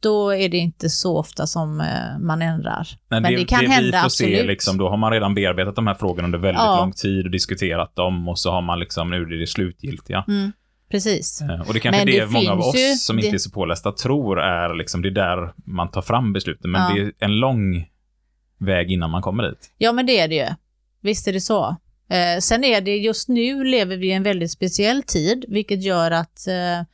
då är det inte så ofta som eh, man ändrar. Men, Men det, det kan det hända, vi får se, absolut. liksom, då har man redan bearbetat de här frågorna under väldigt Ja. lång tid och diskuterat dem och så har man liksom, nu är det det slutgiltiga. Mm, precis. Eh, Och det kanske Men det, det många av oss ju- som inte är så pålästa tror är liksom, det är där man tar fram besluten. Men Ja. det är en lång väg innan man kommer dit. Ja, men det är det ju. Visst är det så. Eh, sen är det, just nu lever vi i en väldigt speciell tid, vilket gör att eh,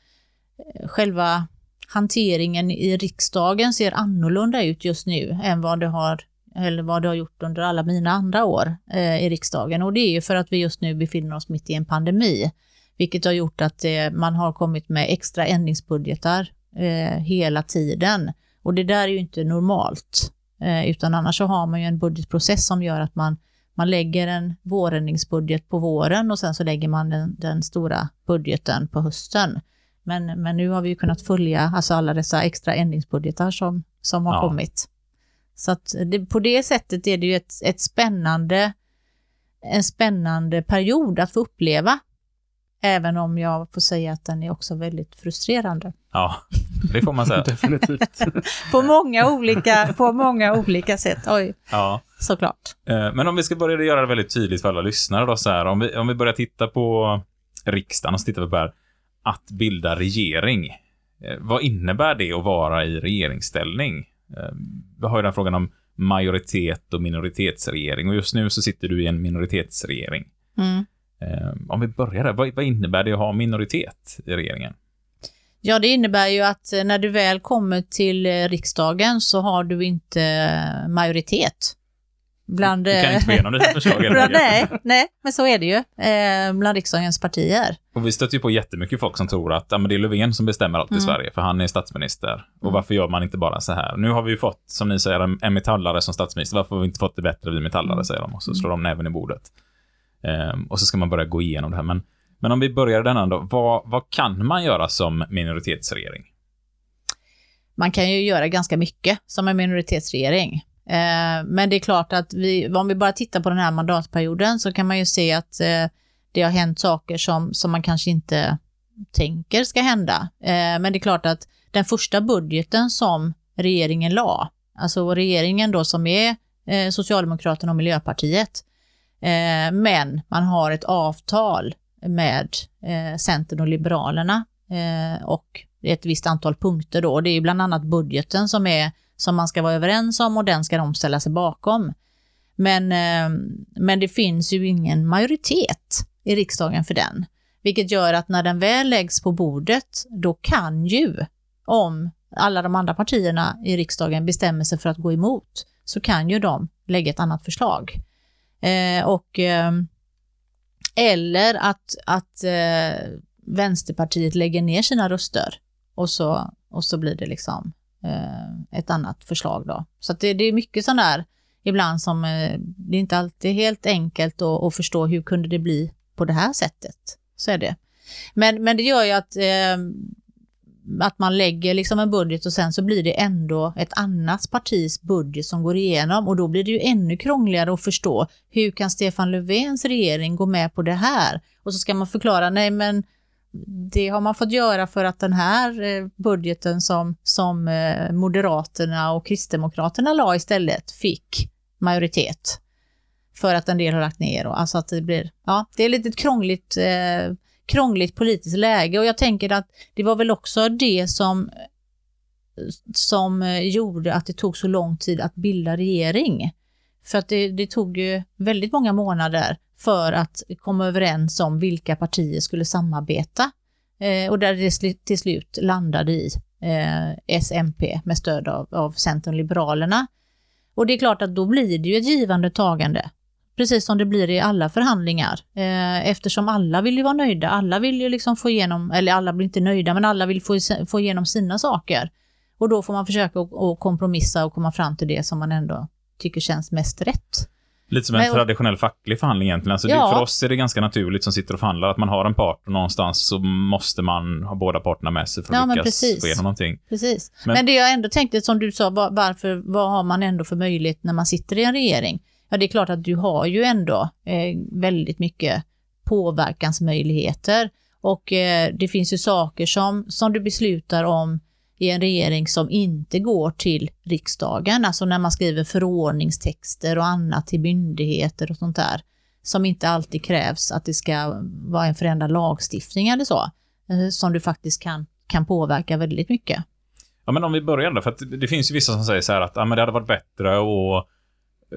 själva hanteringen i riksdagen ser annorlunda ut just nu än vad det har, eller vad det har gjort under alla mina andra år eh, i riksdagen. Och det är ju för att vi just nu befinner oss mitt i en pandemi, vilket har gjort att eh, man har kommit med extra ändringsbudgetar eh, hela tiden. Och det där är ju inte normalt. Eh, utan annars så har man ju en budgetprocess som gör att man, man lägger en vårändringsbudget på våren och sen så lägger man den, den stora budgeten på hösten. Men, men nu har vi ju kunnat följa alltså alla dessa extra ändringsbudgetar som, som har Ja. kommit. Så att det, på det sättet är det ju ett, ett spännande, en spännande period att få uppleva. Även om jag får säga att den är också väldigt frustrerande. Ja, det får man säga. Definitivt. På många olika, på många olika sätt. Oj, Ja. Såklart. Eh, Men om vi ska börja göra det väldigt tydligt för alla lyssnare då så här, om vi, om vi börjar titta på riksdagen och så tittar vi på här, att bilda regering. Eh, Vad innebär det att vara i regeringsställning? Eh, Vi har ju den frågan om majoritet och minoritetsregering och just nu så sitter du i en minoritetsregering. Mm. Om vi börjar där, vad, innebär det att ha minoritet i regeringen? Ja, det innebär ju att när du väl kommer till riksdagen så har du inte majoritet. Bland, Du kan eh, inte få igenom dina förslag bland, nej, nej, men så är det ju eh, bland riksdagens partier. Och vi stöter ju på jättemycket folk som tror att ja, men det är Löfven som bestämmer allt i Mm. Sverige, för han är statsminister. Och varför gör man inte bara så här? Nu har vi ju fått, som ni säger, en, en metallare som statsminister. Varför har vi inte fått det bättre, vi metallare, Mm. säger de. Och så slår de näven i bordet. Ehm, och så ska man börja gå igenom det här. Men, men om vi börjar i denna då, vad, vad kan man göra som minoritetsregering? Man kan ju göra ganska mycket som en minoritetsregering. Eh, men det är klart att vi, om vi bara tittar på den här mandatperioden så kan man ju se att eh, det har hänt saker som, som man kanske inte tänker ska hända. Eh, men det är klart att den första budgeten som regeringen la, alltså regeringen då som är eh, Socialdemokraterna och Miljöpartiet, eh, men man har ett avtal med eh, Centern och Liberalerna och ett visst antal punkter då. Det är ju bland annat budgeten som, är, som man ska vara överens om och den ska de ställa sig bakom. Men, eh, men det finns ju ingen majoritet i riksdagen för den. Vilket gör att när den väl läggs på bordet, då kan ju, om alla de andra partierna i riksdagen bestämmer sig för att gå emot, så kan ju de lägga ett annat förslag. Eh, och, eh, eller att, att eh, Vänsterpartiet lägger ner sina röster och så, och så blir det liksom eh, ett annat förslag då. Så att det, det är mycket sån där ibland som eh, det är inte alltid helt enkelt att, att förstå hur kunde det bli på det här sättet. Så är det. Men, men det gör ju att, eh, att man lägger liksom en budget och sen så blir det ändå ett annat partis budget som går igenom och då blir det ju ännu krångligare att förstå hur kan Stefan Löfvens regering gå med på det här? Och så ska man förklara, nej men det har man fått göra för att den här eh, budgeten som, som eh, Moderaterna och Kristdemokraterna la istället fick majoritet. För att en del har lagt ner. Och, alltså att det blir, ja, det är lite ett krångligt, eh, krångligt politiskt läge och jag tänker att det var väl också det som, som eh, gjorde att det tog så lång tid att bilda regering. För att det, det tog ju väldigt många månader för att komma överens om vilka partier skulle samarbeta. Eh, och där det till slut landade i eh, SMP med stöd av, av Centern och Liberalerna. Och det är klart att då blir det ju ett givande tagande. Precis som det blir i alla förhandlingar. Eh, eftersom alla vill ju vara nöjda. Alla vill ju liksom få igenom, eller alla blir inte nöjda, men alla vill få, få igenom sina saker. Och då får man försöka att kompromissa och komma fram till det som man ändå tycker känns mest rätt. Lite som en Men- traditionell facklig förhandling egentligen. Alltså Ja. det, för oss är det ganska naturligt som sitter och förhandlar att man har en part och någonstans så måste man ha båda parterna med sig för att Ja, lyckas precis. få igenom någonting. Precis. Men- Men, det jag ändå tänkte, som du sa, var, varför, vad har man ändå för möjlighet när man sitter i en regering? ja det är klart att du har ju ändå eh, väldigt mycket påverkansmöjligheter. Och eh, det finns ju saker som, som du beslutar om i en regering som inte går till riksdagen, alltså när man skriver förordningstexter och annat till myndigheter och sånt där, som inte alltid krävs att det ska vara en förändrad lagstiftning eller så, eh, som du faktiskt kan, kan påverka väldigt mycket. Ja, men om vi börjar då, för att det finns ju vissa som säger så här att ja, men det hade varit bättre att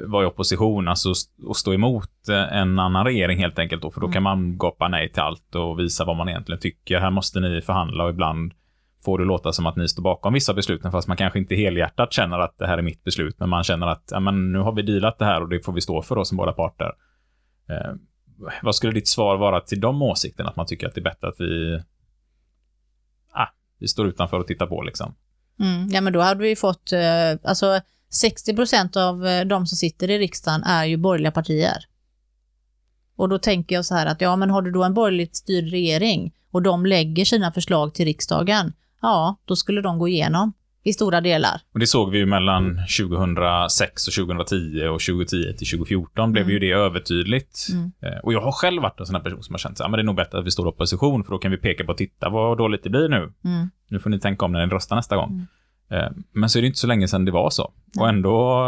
vara i opposition, alltså och stå emot en annan regering helt enkelt då, för då kan man gapa nej till allt och visa vad man egentligen tycker. Här måste ni förhandla och ibland får det låta som att ni står bakom vissa besluten, fast man kanske inte helhjärtat känner att det här är mitt beslut, men man känner att ja, men nu har vi dealat det här och det får vi stå för då som båda parter. Eh, vad skulle ditt svar vara till de åsikterna? Att man tycker att det är bättre att vi, ah, vi står utanför och tittar på liksom? Mm, ja, men då hade vi fått, eh, alltså 60 procent av eh, de som sitter i riksdagen är ju borgerliga partier. Och då tänker jag så här att, ja men har du då en borgerligt styrd regering och de lägger sina förslag till riksdagen, ja, då skulle de gå igenom i stora delar. Och det såg vi ju mellan 2006 och 2010 och 2010 till 2014 blev ju det övertydligt. Mm. Eh, Och jag har själv varit en sån här person som har känt att det är nog bättre att vi står i opposition för då kan vi peka på titta vad dåligt det blir nu. Mm. Nu får ni tänka om när ni röstar nästa gång. Eh, Men så är det inte så länge sedan det var så. Och ändå,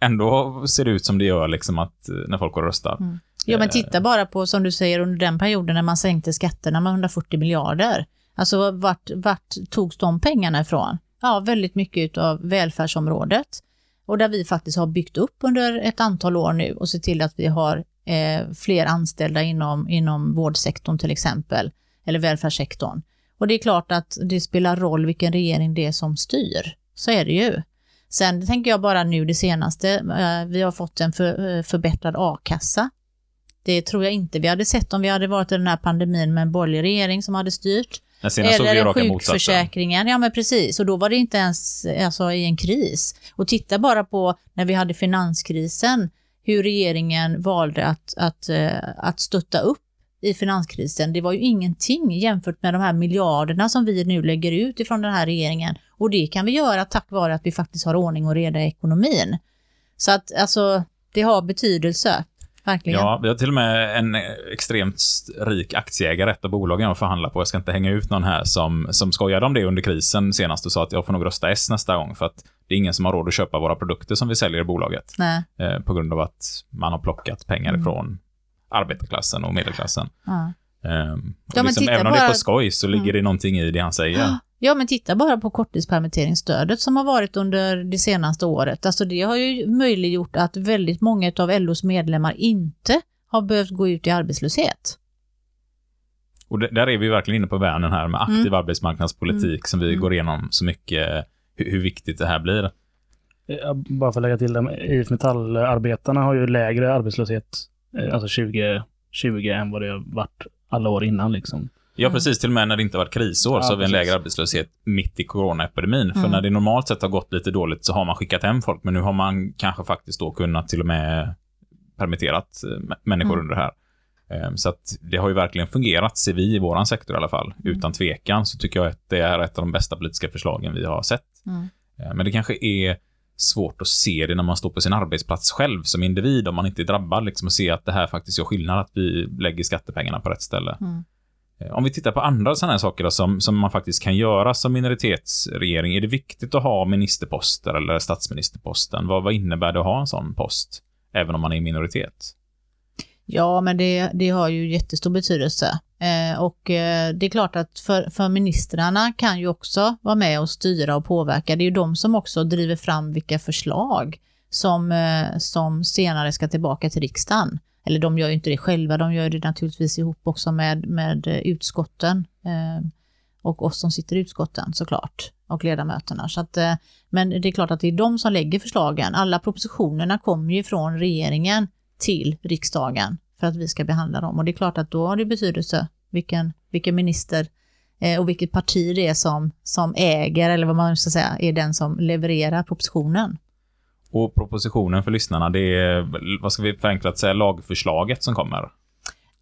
ändå ser det ut som det gör liksom att eh, när folk går och röstar. Mm. Ja, men titta bara på, som du säger, under den perioden när man sänkte skatterna med 140 miljarder. Alltså vart, vart togs de pengarna ifrån? Ja, väldigt mycket av välfärdsområdet. Och där vi faktiskt har byggt upp under ett antal år nu och sett till att vi har eh, fler anställda inom, inom vårdsektorn till exempel, eller välfärdssektorn. Och det är klart att det spelar roll vilken regering det är som styr. Så är det ju. Sen tänker jag bara nu det senaste, eh, vi har fått en för, eh, förbättrad a-kassa. Det tror jag inte vi hade sett om vi hade varit i den här pandemin med en borgerlig regering som hade styrt. Men senast såg vi Eller raka motsatsen. sjukförsäkringen, ja men precis. Och då var det inte ens alltså, i en kris. Och titta bara på när vi hade finanskrisen, hur regeringen valde att, att, eh, att stötta upp i finanskrisen. Det var ju ingenting jämfört med de här miljarderna som vi nu lägger ut ifrån den här regeringen. Och det kan vi göra tack vare att vi faktiskt har ordning och reda i ekonomin. Så att alltså, det har betydelse. Verkligen. Ja, vi har till och med en extremt rik aktieägare, ett av bolagen jag förhandlar på. Jag ska inte hänga ut någon här som, som skojade om det under krisen senast och sa att jag får nog rösta S nästa gång för att det är ingen som har råd att köpa våra produkter som vi säljer i bolaget. Eh, på grund av att man har plockat pengar ifrån arbetarklassen och medelklassen. Ja. Ehm, och Ja, liksom, även om det är Mm. på skoj så ligger det någonting i det han säger. Ja, men titta bara på korttidspermitteringsstödet som har varit under det senaste året. Alltså det har ju möjliggjort att väldigt många av LOs medlemmar inte har behövt gå ut i arbetslöshet. Och det, där är vi verkligen inne på världen här med aktiv arbetsmarknadspolitik som vi går igenom så mycket, hur, hur viktigt det här blir. Bara för att lägga till det, IF Metall-arbetarna har ju lägre arbetslöshet, eh, alltså 2020 än vad det har varit alla år innan liksom. Ja, precis. Till och med när det inte varit krisår Ja, så har vi en lägre arbetslöshet mitt i coronaepidemin. För Mm. när det normalt sett har gått lite dåligt så har man skickat hem folk, men nu har man kanske faktiskt då kunnat till och med permitterat eh, mä- människor Mm. under det här. Eh, Så att det har ju verkligen fungerat, ser vi i våran sektor i alla fall. Mm. Utan tvekan så tycker jag att det är ett av de bästa politiska förslagen vi har sett. Mm. Eh, Men det kanske är svårt att se det när man står på sin arbetsplats själv som individ, om man inte är drabbad, liksom, och se att det här faktiskt gör skillnad, att vi lägger skattepengarna på rätt ställe. Mm. Eh, om vi tittar på andra sådana här saker då, som, som man faktiskt kan göra som minoritetsregering, är det viktigt att ha ministerposter eller statsministerposten? Vad, vad innebär det att ha en sån post, även om man är i minoritet? Ja, men det, det har ju jättestor betydelse. Eh, och eh, det är klart att för, för ministrarna kan ju också vara med och styra och påverka. Det är ju de som också driver fram vilka förslag som, eh, som senare ska tillbaka till riksdagen. Eller de gör ju inte det själva, de gör det naturligtvis ihop också med, med eh, utskotten. Eh, och oss som sitter i utskotten såklart, och ledamöterna. Så att, eh, men det är klart att det är de som lägger förslagen. Alla propositionerna kommer ju från regeringen till riksdagen för att vi ska behandla dem. Och det är klart att då har det betydelse vilken, vilken minister eh, och vilket parti det är som, som äger, eller vad man ska säga, är den som levererar propositionen. Och propositionen för lyssnarna, det är, vad ska vi förenklat säga, lagförslaget som kommer?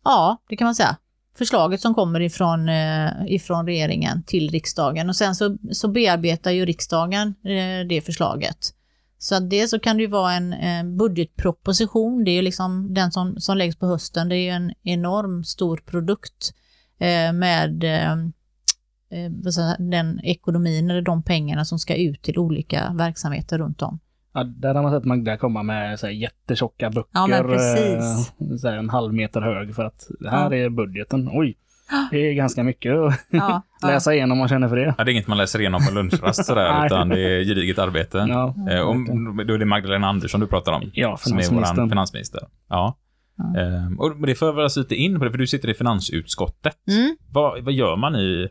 Ja, det kan man säga. Förslaget som kommer ifrån, eh, ifrån regeringen till riksdagen och sen så, så bearbetar ju riksdagen eh, det förslaget. Så att det så kan det ju vara en, en budgetproposition, det är ju liksom den som, som läggs på hösten, det är ju en enorm stor produkt eh, med eh, eh den ekonomin eller de pengarna som ska ut till olika verksamheter runt om. Ja, där har man sett Magda komma med så här, jättetjocka böcker. Ja, men precis. eh, Så här, en halv meter hög för att det här Ja. är budgeten. Oj, det är ganska mycket att Ja, läsa igenom om man känner för det. Ja, det är inget man läser igenom på lunchrast sådär, utan det är gediget arbete. Ja, Eh, om, då är det Magdalena Andersson du pratar om. Ja, som är vår finansministern. finansminister. Ja. Ja. Eh, och det för oss lite in på det, för du sitter i finansutskottet. Mm. Vad, vad gör man i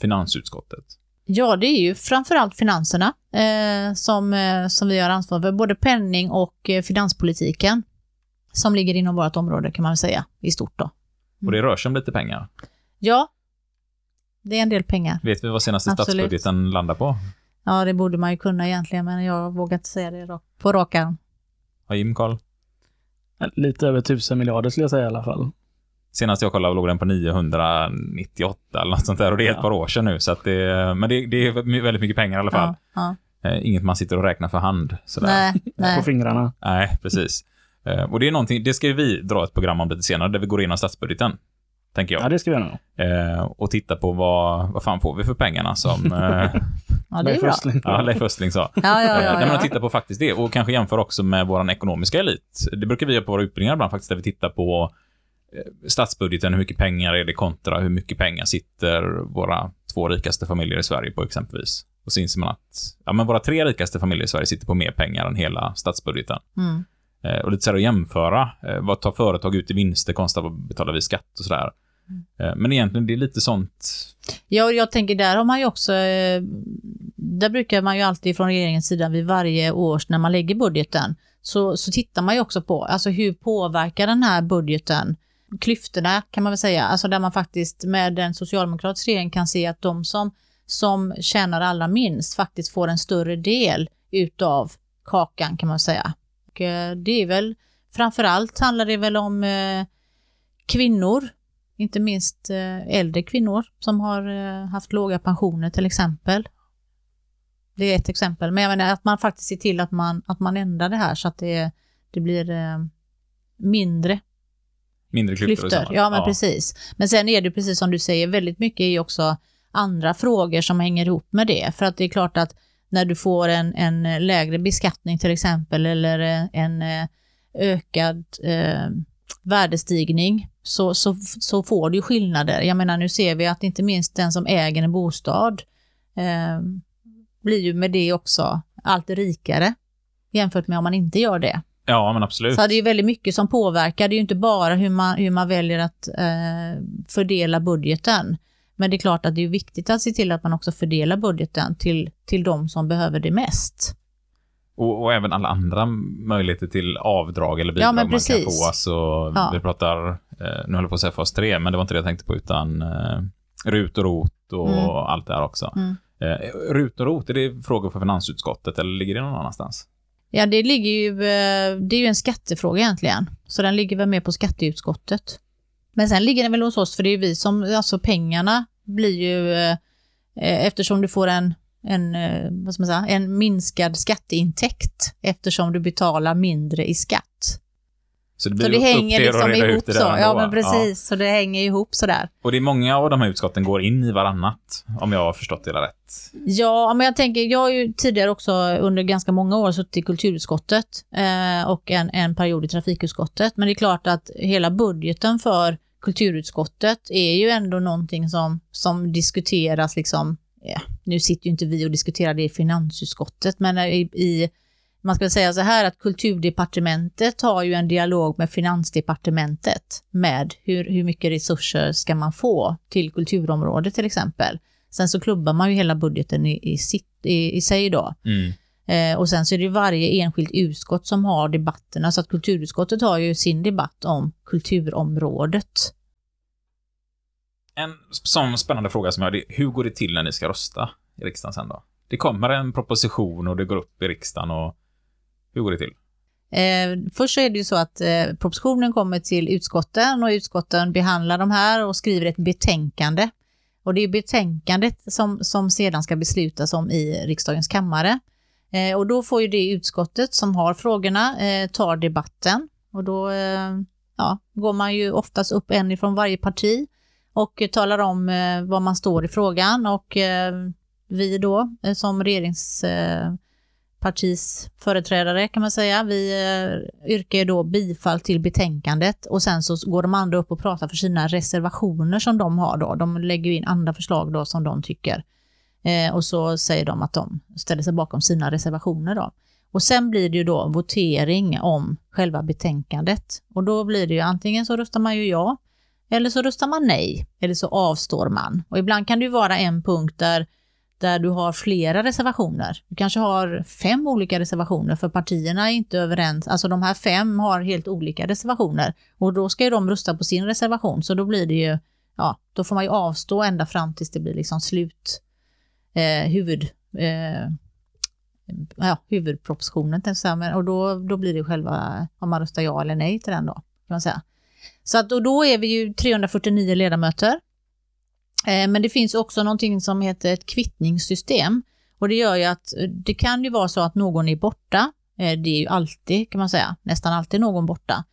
finansutskottet? Ja, det är ju framförallt finanserna eh, som, eh, som vi har ansvar för, både penning och eh, finanspolitiken som ligger inom vårt område kan man väl säga i stort då. Och det rör sig om lite pengar. Ja, det är en del pengar. Vet vi vad senaste Absolut. statsbudgeten landar på? Ja, det borde man ju kunna egentligen, men jag vågar inte säga det på rak arm. Har Jim koll? Lite över tusen miljarder skulle jag säga i alla fall. Senast jag kollade låg den på 998 eller något sånt där och det är ett Ja. par år sedan nu. Så att det, men det, det är väldigt mycket pengar i alla fall. Ja, ja. Eh, inget man sitter och räknar för hand. Sådär. Nej, På nej. fingrarna. Nej, precis. Eh, och det är någonting, det ska vi dra ett program om lite senare, där vi går igenom statsbudgeten. Tänker jag. Ja, det ska vi göra nog. Eh, och titta på vad, vad fan får vi för pengarna som Ja, det är Leif bra. Östling. ja, Leif Östling sa. Ja, ja, ja, nej, men att ja. titta på faktiskt det och kanske jämföra också med vår ekonomiska elit. Det brukar vi göra på våra utbildningar ibland faktiskt, där vi tittar på statsbudgeten, hur mycket pengar är det kontra hur mycket pengar sitter våra två rikaste familjer i Sverige på exempelvis. Och så inser man att ja, men våra tre rikaste familjer i Sverige sitter på mer pengar än hela statsbudgeten. Mm. Eh, och lite så här att jämföra. Eh, vad tar företag ut i vinster kontra vad betalar vi i skatt och sådär. Eh, men egentligen, det är lite sånt. Ja, och jag tänker där har man ju också, eh, där brukar man ju alltid från regeringens sida vid varje års när man lägger budgeten, så, så tittar man ju också på, alltså hur påverkar den här budgeten klyftorna kan man väl säga, alltså där man faktiskt med en socialdemokratisk regering kan se att de som, som tjänar allra minst faktiskt får en större del utav kakan kan man säga. Och, eh, det är väl, framförallt handlar det väl om eh, kvinnor inte minst eh, äldre kvinnor som har eh, haft låga pensioner till exempel. Det är ett exempel, men jag menar att man faktiskt ser till att man, att man ändrar det här så att det, det blir eh, mindre Mindre klyftor. klyftor. Ja, men precis. Men sen är det precis som du säger, väldigt mycket är också andra frågor som hänger ihop med det. För att det är klart att när du får en, en lägre beskattning till exempel eller eh, en eh, ökad eh, värdestigning så, så, så får du ju skillnader. Jag menar nu ser vi att inte minst den som äger en bostad eh, blir ju med det också allt rikare jämfört med om man inte gör det. Ja, men absolut. Så det är ju väldigt mycket som påverkar. Det är ju inte bara hur man, hur man väljer att eh, fördela budgeten. Men det är klart att det är viktigt att se till att man också fördelar budgeten till, till de som behöver det mest. Och, och även alla andra möjligheter till avdrag eller bidrag Ja, man kan få. Alltså, Ja. Vi pratar, eh, nu håller jag på att säga fas 3, men det var inte det jag tänkte på, utan eh, RUT och ROT och Mm. allt det här också. Mm. Eh, RUT och ROT, är det frågor för finansutskottet eller ligger det någon annanstans? Ja, det ligger ju, eh, det är ju en skattefråga egentligen. Så den ligger väl med på skatteutskottet. Men sen ligger den väl hos oss, för det är ju vi som, alltså pengarna blir ju, eh, eh, eftersom du får en, en, vad ska man säga, en minskad skatteintäkt eftersom du betalar mindre i skatt. Så det Så blir det upp hänger till er att liksom ihop det så. Ja, men precis. Så det hänger ihop sådär. Och det är många av de här utskotten går in i varannat, om jag har förstått det hela rätt. Ja, men jag tänker, jag har ju tidigare också under ganska många år suttit i kulturutskottet eh, och en, en period i trafikutskottet. Men det är klart att hela budgeten för kulturutskottet är ju ändå någonting som, som diskuteras liksom, ja, nu sitter ju inte vi och diskuterar det i finansutskottet, men i, i man ska säga så här att kulturdepartementet har ju en dialog med finansdepartementet med hur, hur mycket resurser ska man få till kulturområdet till exempel. Sen så klubbar man ju hela budgeten i, i, sitt, i, i sig då. Mm. Eh, och sen så är det varje enskilt utskott som har debatterna, så att kulturutskottet har ju sin debatt om kulturområdet. En sån spännande fråga som jag är, hur går det till när ni ska rösta i riksdagen sen då? Det kommer en proposition och det går upp i riksdagen och hur går det till? Eh, först så är det ju så att eh, propositionen kommer till utskotten och utskotten behandlar de här och skriver ett betänkande. Och det är betänkandet som, som sedan ska beslutas om i riksdagens kammare. Eh, och då får ju det utskottet som har frågorna eh, ta debatten. Och då eh, ja, går man ju oftast upp en ifrån varje parti och eh, talar om eh, man står i frågan. Och eh, vi då eh, som eh, partis företrädare kan man säga, vi eh, yrkar då bifall till betänkandet och sen så går de andra upp och pratar för sina reservationer som de har då. De lägger ju in andra förslag då som de tycker. Eh, och så säger de att de ställer sig bakom sina reservationer då. Och sen blir det ju då votering om själva betänkandet. Och då blir det ju antingen så röstar man ju ja, eller så röstar man nej, eller så avstår man. Och ibland kan det ju vara en punkt där, där du har flera reservationer. Du kanske har fem olika reservationer för partierna är inte överens. Alltså de här fem har helt olika reservationer och då ska ju de rösta på sin reservation så då blir det ju, ja, då får man ju avstå ända fram tills det blir liksom slut, eh, huvud, eh, ja, huvudpropositionen. tänkte jag säga. Och då, då blir det själva, om man röstar ja eller nej till den då, kan man säga. Så att, och då är vi ju 349 ledamöter. Eh, men det finns också någonting som heter ett kvittningssystem. Och det gör ju att eh, det kan ju vara så att någon är borta. Eh, det är ju alltid, kan man säga, nästan alltid någon borta.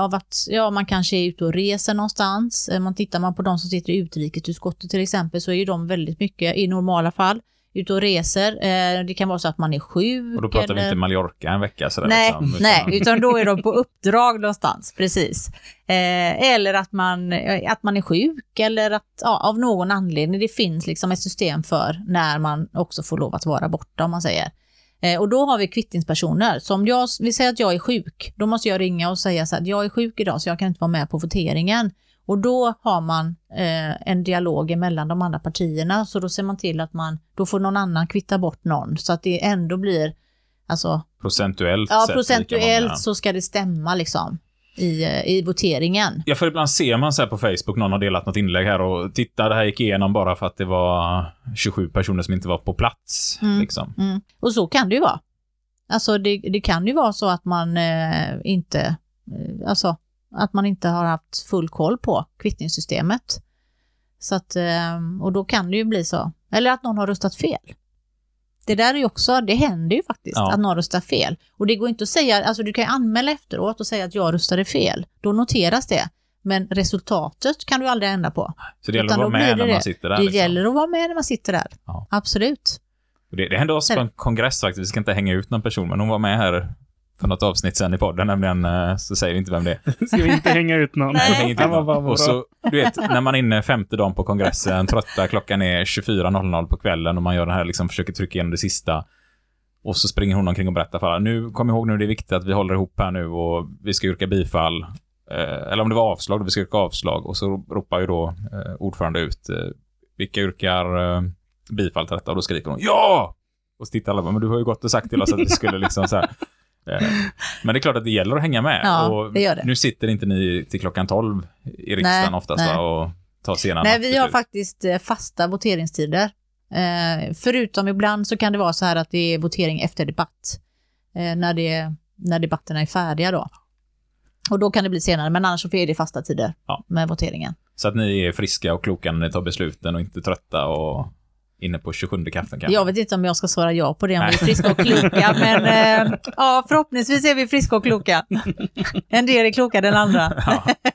Av att ja, man kanske är ute och reser någonstans. Man tittar man på de som sitter i utrikesutskottet till exempel så är ju de väldigt mycket, i normala fall, ute och reser. Eh, det kan vara så att man är sjuk. Och då pratar vi eller- inte Mallorca en vecka sådär. Nej, liksom, utan- nej, utan då är de på uppdrag någonstans, precis. Eh, eller att man, eh, att man är sjuk eller att ja, av någon anledning, det finns liksom ett system för när man också får lov att vara borta om man säger. Och då har vi kvittningspersoner. Så om jag vill säga att jag är sjuk, då måste jag ringa och säga så att jag är sjuk idag så jag kan inte vara med på voteringen. Och då har man eh, en dialog mellan de andra partierna, så då ser man till att man, då får någon annan kvitta bort någon, så att det ändå blir, alltså Procentuellt Ja, procentuellt så ska det stämma liksom i, eh, i voteringen. Ja, för ibland ser man så här på Facebook, någon har delat något inlägg här och titta, det här gick igenom bara för att det var 27 personer som inte var på plats. Mm. Liksom. Mm. Och så kan det ju vara. Alltså det, det kan ju vara så att man eh, inte, eh, alltså att man inte har haft full koll på kvittningssystemet. Så att, eh, och då kan det ju bli så. Eller att någon har röstat fel. Det där är ju också, det händer ju faktiskt Ja. att någon röstar fel. Och det går inte att säga, alltså du kan ju anmäla efteråt och säga att jag röstade fel. Då noteras det. Men resultatet kan du aldrig ändra på. Så det gäller Utan att vara med det när man sitter där. Det liksom. gäller att vara med när man sitter där. Ja. Absolut. Det, det hände oss på en kongress faktiskt. Vi ska inte hänga ut någon person, men hon var med här för något avsnitt sen i podden, nämligen, eh, så säger vi inte vem det är. Ska vi inte hänga ut någon? Nej. Ut någon. och så, du vet, när man är inne femte dagen på kongressen, trötta, klockan är 24.00 på kvällen och man gör det här, liksom försöker trycka igenom det sista. Och så springer hon omkring och berättar för alla, nu, kom ihåg nu, det är viktigt att vi håller ihop här nu och vi ska yrka bifall. Eh, eller om det var avslag, då vi ska yrka avslag. Och så ropar ju då eh, ordförande ut, eh, vilka yrkar eh, bifall till detta? Och då skriker hon, ja! Och så tittar alla men du har ju gått och sagt till oss att vi skulle liksom så här. Eh, Men det är klart att det gäller att hänga med. Ja, och det gör det. Nu sitter inte ni till klockan 12 i riksdagen Nej, oftast nej. och tar sena Nej, vi har faktiskt eh, fasta voteringstider. Eh, förutom ibland så kan det vara så här att det är votering efter debatt. Eh, när, det, när debatterna är färdiga då. Och då kan det bli senare, men annars så är det fasta tider Ja. med voteringen. Så att ni är friska och kloka när ni tar besluten och inte trötta och inne på 27 kaffen kanske. Jag vet inte om jag ska svara ja på det om vi är Nej. friska och kloka, men eh, ja, förhoppningsvis är vi friska och kloka. En del är klokare än andra. Ja,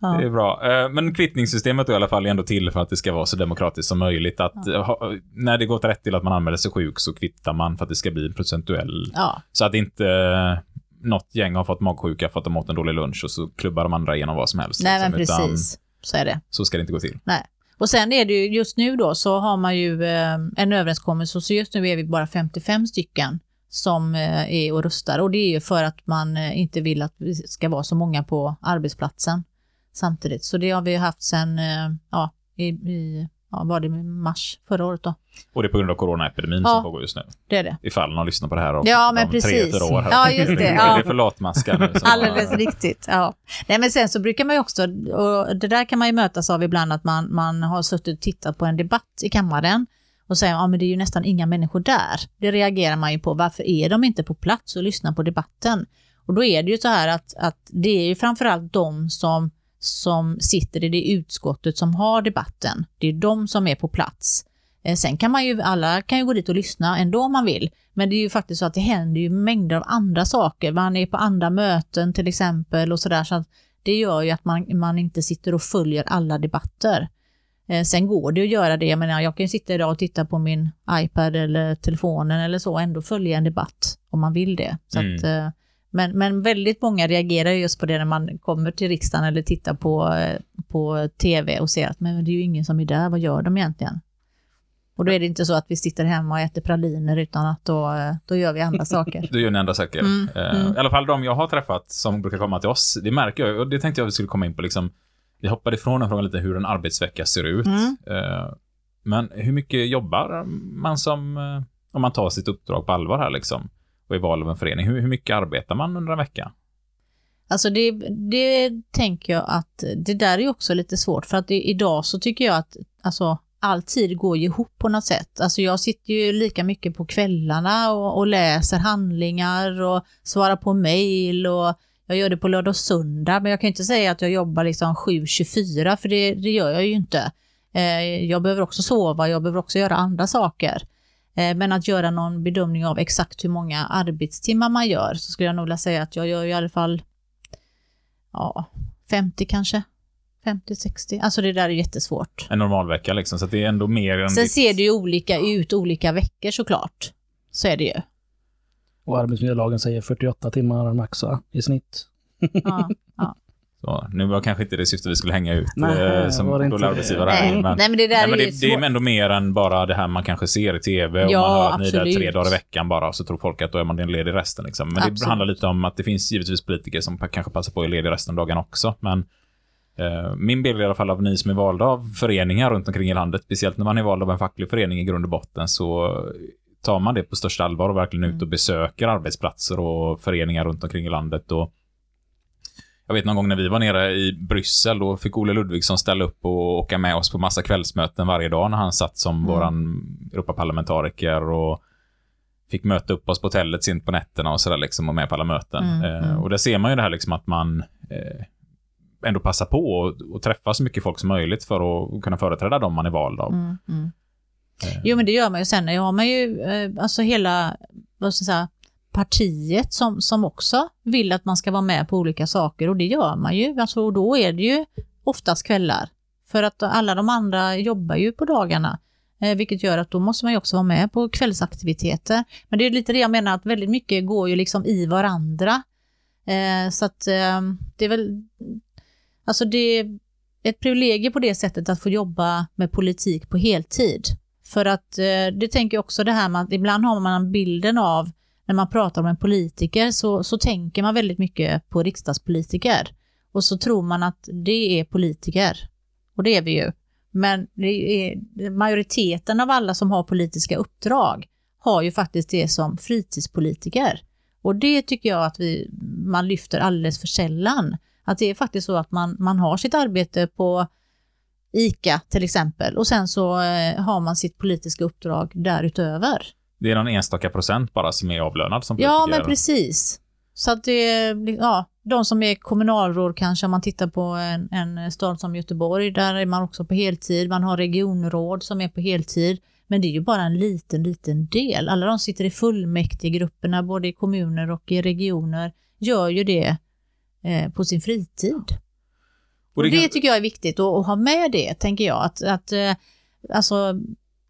Ja. det är bra. Eh, Men kvittningssystemet då i alla fall är ändå till för att det ska vara så demokratiskt som möjligt. Att ha, när det gått rätt till att man anmäler sig sjuk så kvittar man för att det ska bli en procentuell. Ja, Så att inte eh, något gäng har fått magsjuka för att de åt en dålig lunch och så klubbar de andra igenom vad som helst. nej men liksom, utan precis. Så är det. Så ska det inte gå till. Nej. Och sen är det ju, just nu då så har man ju eh, en överenskommelse, så just nu är vi bara 55 stycken som eh, är och röstar. Och det är ju för att man eh, inte vill att vi ska vara så många på arbetsplatsen samtidigt. Så det har vi haft sen, eh, ja, i, i ja, var det mars förra året då? Och det är på grund av coronaepidemin Ja. som pågår just nu. Det är det. Ifall någon lyssnar på det här och Ja, om men tre, precis. fyra år. här. Ja, just det. Är Ja. det för latmaskar nu? Alldeles har- riktigt, ja. Nej, men sen så brukar man ju också, och det där kan man ju mötas av ibland, att man, man har suttit och tittat på en debatt i kammaren och säger, ja men det är ju nästan inga människor där. Det reagerar man ju på, varför är de inte på plats och lyssnar på debatten? Och då är det ju så här att, att det är ju framförallt de som, som sitter i det utskottet som har debatten. Det är de som är på plats. Eh, sen kan man ju, alla kan ju gå dit och lyssna ändå om man vill. Men det är ju faktiskt så att det händer ju mängder av andra saker. Man är på andra möten till exempel och sådär. Så att det gör ju att man, man inte sitter och följer alla debatter. Eh, sen går det att göra det. Jag menar, jag kan ju sitta idag och titta på min iPad eller telefonen eller så och ändå följa en debatt om man vill det. Så Mm. att, eh, men, men väldigt många reagerar just på det när man kommer till riksdagen eller tittar på, på tv och ser att men det är ju ingen som är där, vad gör de egentligen? Och då är det inte så att vi sitter hemma och äter praliner utan att då, då gör vi andra saker. Då gör ni andra saker. Mm, Eh, mm. I alla fall de jag har träffat som brukar komma till oss, det märker jag, och det tänkte jag vi skulle komma in på liksom. Vi hoppade ifrån den frågan lite hur en arbetsvecka ser ut. Mm. Eh, Men hur mycket jobbar man som, eh, om man tar sitt uppdrag på allvar här liksom, och är val av en förening, hur, hur mycket arbetar man under en vecka? Alltså det, det tänker jag att det där är ju också lite svårt för att det, idag så tycker jag att alltså, all tid går ju ihop på något sätt. Alltså jag sitter ju lika mycket på kvällarna och, och läser handlingar och svarar på mejl och jag gör det på lördag och söndag men jag kan inte säga att jag jobbar liksom 7-24 för det, det gör jag ju inte. Eh, jag behöver också sova, jag behöver också göra andra saker. Eh, Men att göra någon bedömning av exakt hur många arbetstimmar man gör så skulle jag nog vilja säga att jag gör i alla fall ja, 50 kanske. 50-60. Alltså det där är jättesvårt. En normal vecka liksom, så att det är ändå mer än Sen ditt- ser det ju olika ut olika veckor såklart. Så är det ju. Och arbetsmiljölagen säger 48 timmar max va? i snitt. Ja. Så, nu var kanske inte det syfte vi skulle hänga ut Nej, eh, som var det inte dålig det? arbetsgivare här. Nej, Men, nej, men det där nej, men är det, ju det är ändå mer än bara det här man kanske ser i tv och Ja, man hör att ni är där tre dagar i veckan bara, så tror folk att då är man ledig resten. Liksom. Men det Absolut. handlar lite om att det finns givetvis politiker som kanske passar på att ledig resten av dagen också. Men eh, min bild i alla fall av ni som är valda av föreningar runt omkring i landet, speciellt när man är vald av en facklig förening i grund och botten, så tar man det på största allvar och verkligen ut och besöker arbetsplatser och föreningar runt omkring i landet. Och jag vet någon gång när vi var nere i Bryssel, då fick Olle Ludvigsson ställa upp och åka med oss på massa kvällsmöten varje dag när han satt som Mm. våran Europaparlamentariker och fick möta upp oss på hotellet sent på nätterna och sådär liksom och med på alla möten. Mm, eh, mm. Och där ser man ju det här liksom att man eh, ändå passar på och, och träffa så mycket folk som möjligt för att kunna företräda dem man är vald av. Mm, mm. Eh, Jo men det gör man ju. Sen har man ju eh, alltså hela vad ska jag säga, partiet som, som också vill att man ska vara med på olika saker och det gör man ju. Alltså, och då är det ju oftast kvällar. För att alla de andra jobbar ju på dagarna. Eh, vilket gör att då måste man ju också vara med på kvällsaktiviteter. Men det är lite det jag menar att väldigt mycket går ju liksom i varandra. Eh, så att eh, det är väl, alltså det är ett privilegium på det sättet att få jobba med politik på heltid. För att eh, det tänker jag också det här med att ibland har man bilden av när man pratar om en politiker så, så tänker man väldigt mycket på riksdagspolitiker. Och så tror man att det är politiker. Och det är vi ju. Men det är, majoriteten av alla som har politiska uppdrag har ju faktiskt det som fritidspolitiker. Och det tycker jag att vi, man lyfter alldeles för sällan. Att det är faktiskt så att man, man har sitt arbete på ICA till exempel och sen så eh, har man sitt politiska uppdrag därutöver. Det är någon enstaka procent bara som är avlönad som politiker. Ja, men precis. Så att det är, ja, de som är kommunalråd kanske, om man tittar på en, en stad som Göteborg, där är man också på heltid. Man har regionråd som är på heltid. Men det är ju bara en liten, liten del. Alla de sitter i fullmäktigegrupperna, både i kommuner och i regioner, gör ju det eh, på sin fritid. Och det, kan- tycker jag är viktigt att, att ha med det, tänker jag. Att, att, eh, alltså,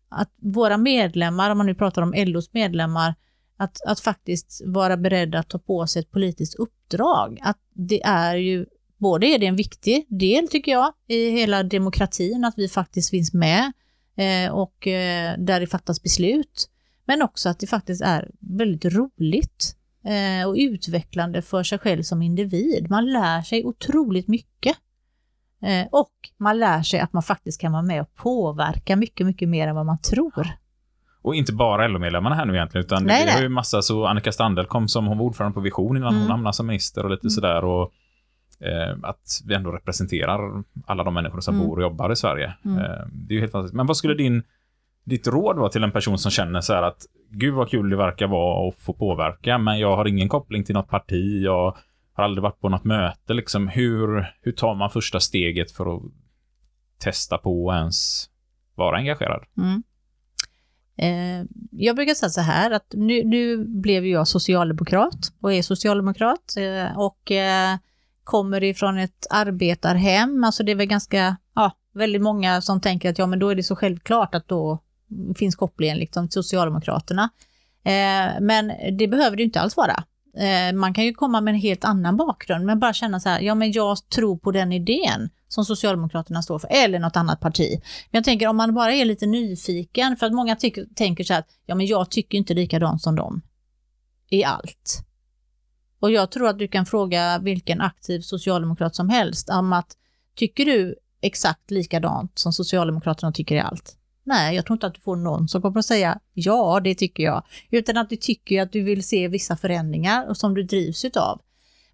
att våra medlemmar, om man nu pratar om LOs medlemmar, att, att faktiskt vara beredda att ta på sig ett politiskt uppdrag. Att det är ju, både är det en viktig del tycker jag i hela demokratin, att vi faktiskt finns med eh, och eh, där det fattas beslut. Men också att det faktiskt är väldigt roligt eh, och utvecklande för sig själv som individ. Man lär sig otroligt mycket. Eh, och man lär sig att man faktiskt kan vara med och påverka mycket, mycket mer än vad man tror. Och inte bara LO-medlemmarna här nu egentligen, utan Nej, det nej. ju massa, så Annika Strandhäll kom som hon var ordförande på Vision innan Mm. hon hamnade som minister och lite Mm. sådär. Och, eh, att vi ändå representerar alla de människor som Mm. bor och jobbar i Sverige. Mm. Eh, det är ju helt fantastiskt. Men vad skulle din, ditt råd vara till en person som känner så här att gud vad kul det verkar vara att få påverka, men jag har ingen koppling till något parti, jag har aldrig varit på något möte. Liksom, hur, hur tar man första steget för att testa på att ens vara engagerad? Mm. Eh, jag brukar säga så här att nu, nu blev jag socialdemokrat och är socialdemokrat eh, och eh, kommer ifrån ett arbetarhem. Alltså det är väl ganska, ja, väldigt många som tänker att ja men då är det så självklart att då finns kopplingen liksom till Socialdemokraterna. Eh, men det behöver det ju inte alls vara. Eh, man kan ju komma med en helt annan bakgrund, men bara känna så här, ja men jag tror på den idén som Socialdemokraterna står för, eller något annat parti. Men jag tänker om man bara är lite nyfiken, för att många tycker, tänker så här ja men jag tycker inte likadant som dem i allt. Och jag tror att du kan fråga vilken aktiv socialdemokrat som helst om att tycker du exakt likadant som Socialdemokraterna tycker i allt? Nej, jag tror inte att du får någon som kommer att säga ja, det tycker jag. Utan att du tycker att du vill se vissa förändringar och som du drivs utav.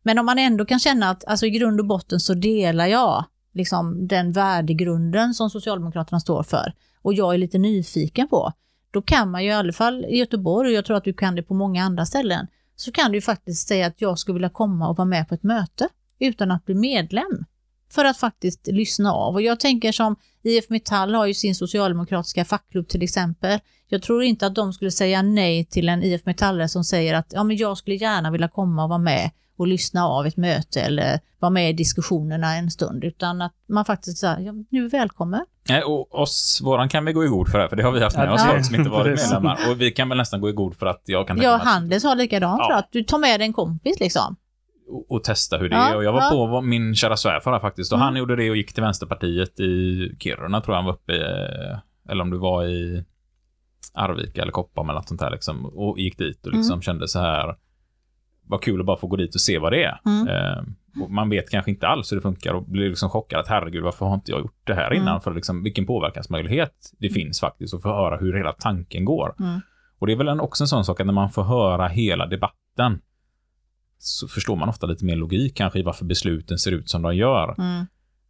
Men om man ändå kan känna att alltså, i grund och botten så delar jag liksom, den värdegrunden som Socialdemokraterna står för och jag är lite nyfiken på, då kan man ju i alla fall i Göteborg, och jag tror att du kan det på många andra ställen, så kan du faktiskt säga att jag skulle vilja komma och vara med på ett möte utan att bli medlem för att faktiskt lyssna av. Och jag tänker som IF Metall har ju sin socialdemokratiska fackklubb till exempel. Jag tror inte att de skulle säga nej till en IF Metallare som säger att ja, men jag skulle gärna vilja komma och vara med och lyssna av ett möte eller vara med i diskussionerna en stund, utan att man faktiskt säger ja, nu är välkommen. Nej, och oss, våran kan vi gå i god för det, för det har vi haft med oss Ja. folk som inte varit medlemmar. Och vi kan väl nästan gå i god för att jag kan Ja, Handels har likadant Ja. för att du tar med dig en kompis liksom. Och, testa hur det Ja, är. Och jag var ja. på min kära svärfar här faktiskt. Och Mm. han gjorde det och gick till Vänsterpartiet i Kiruna, tror jag han var uppe i. Eller om det var i Arvika eller Koppam eller något sånt där liksom. Och gick dit och liksom Mm. kände så här. Vad kul att bara få gå dit och se vad det är. Mm. Eh, man vet kanske inte alls hur det funkar och blir liksom chockad att herregud, varför har inte jag gjort det här innan? Mm. För liksom, vilken påverkansmöjlighet det finns faktiskt och få höra hur hela tanken går. Mm. Och det är väl en, också en sån sak att när man får höra hela debatten så förstår man ofta lite mer logik kanske i varför besluten ser ut som de gör. Mm.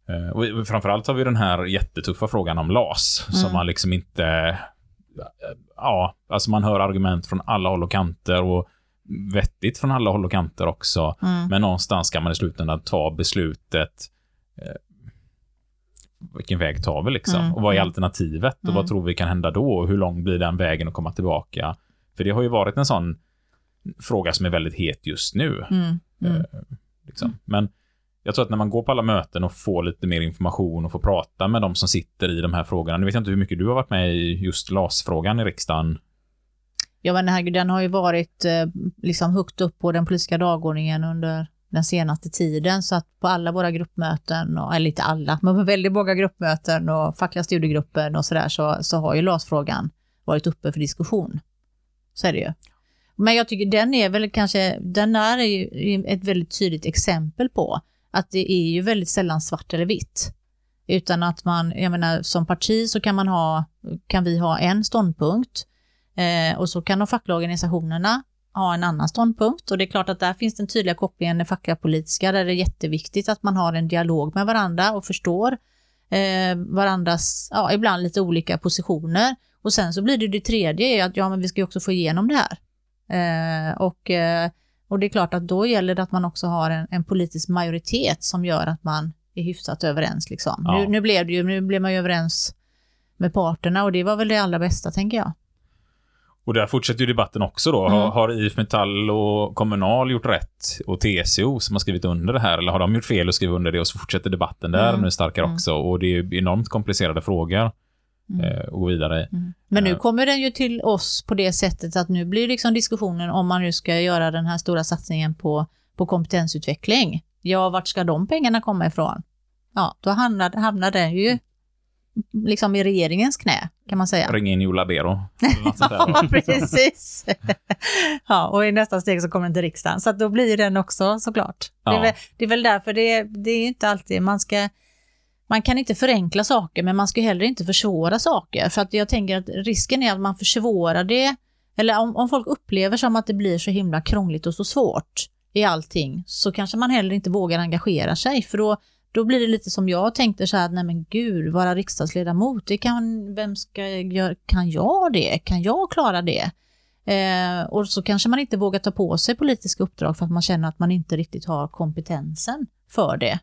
Eh, Och framförallt har vi den här jättetuffa frågan om LAS som Mm. man liksom inte... Ja, alltså man hör argument från alla håll och kanter och vettigt från alla håll och kanter också. Mm. Men någonstans ska man i slutändan ta beslutet. Eh, vilken väg tar vi liksom? Mm, Och vad är mm. alternativet? Och Mm. vad tror vi kan hända då? Och hur lång blir den vägen att komma tillbaka? För det har ju varit en sån fråga som är väldigt het just nu. Mm. Mm. Liksom. Men jag tror att när man går på alla möten och får lite mer information och får prata med de som sitter i de här frågorna. Nu vet jag inte hur mycket du har varit med i just LAS-frågan i riksdagen. Ja men herregud, den har ju varit eh, liksom högt upp på den politiska dagordningen under den senaste tiden. Så att på alla våra gruppmöten, och, eller inte alla, men på väldigt många gruppmöten och fackliga studiegrupper och sådär så, så har ju LAS-frågan varit uppe för diskussion. Så är det ju. Men jag tycker den är väl kanske, den är ju ett väldigt tydligt exempel på att det är ju väldigt sällan svart eller vitt. Utan att man, jag menar som parti så kan man ha, kan vi ha en ståndpunkt Eh, och så kan de fackliga organisationerna ha en annan ståndpunkt och det är klart att där finns den tydliga kopplingen den fackliga politiska där det är jätteviktigt att man har en dialog med varandra och förstår eh, varandras, ja ibland lite olika positioner. Och sen så blir det det tredje är att ja men vi ska ju också få igenom det här. Eh, och, eh, och det är klart att då gäller det att man också har en, en politisk majoritet som gör att man är hyfsat överens liksom. Ja. Nu, nu blev det ju, nu blev man ju överens med parterna och det var väl det allra bästa tänker jag. Och där fortsätter ju debatten också då. Mm. Har, har IF Metall och Kommunal gjort rätt? Och TCO som har skrivit under det här? Eller har de gjort fel och skrivit under det? Och så fortsätter debatten där Mm. nu starkare Mm. också. Och det är enormt komplicerade frågor Mm. eh, att gå vidare i. Mm. Men nu Eh. kommer den ju till oss på det sättet att nu blir liksom diskussionen om man nu ska göra den här stora satsningen på, på kompetensutveckling. Ja, vart ska de pengarna komma ifrån? Ja, då hamnar, hamnar den ju liksom i regeringens knä, kan man säga. Ring in Joe. Ja, precis. ja, och i nästa steg så kommer den till riksdagen. Så att då blir den också såklart. Det, är Ja. väl, det är väl därför det, det är inte alltid man ska... Man kan inte förenkla saker, men man ska heller inte försvåra saker. För att jag tänker att risken är att man försvårar det, eller om, om folk upplever som att det blir så himla krångligt och så svårt i allting, så kanske man heller inte vågar engagera sig. För då, då blir det lite som jag tänkte så här, nej men gud, vara riksdagsledamot, det kan, vem ska göra, kan jag det? Kan jag klara det? Eh, och så kanske man inte vågar ta på sig politiska uppdrag för att man känner att man inte riktigt har kompetensen för det.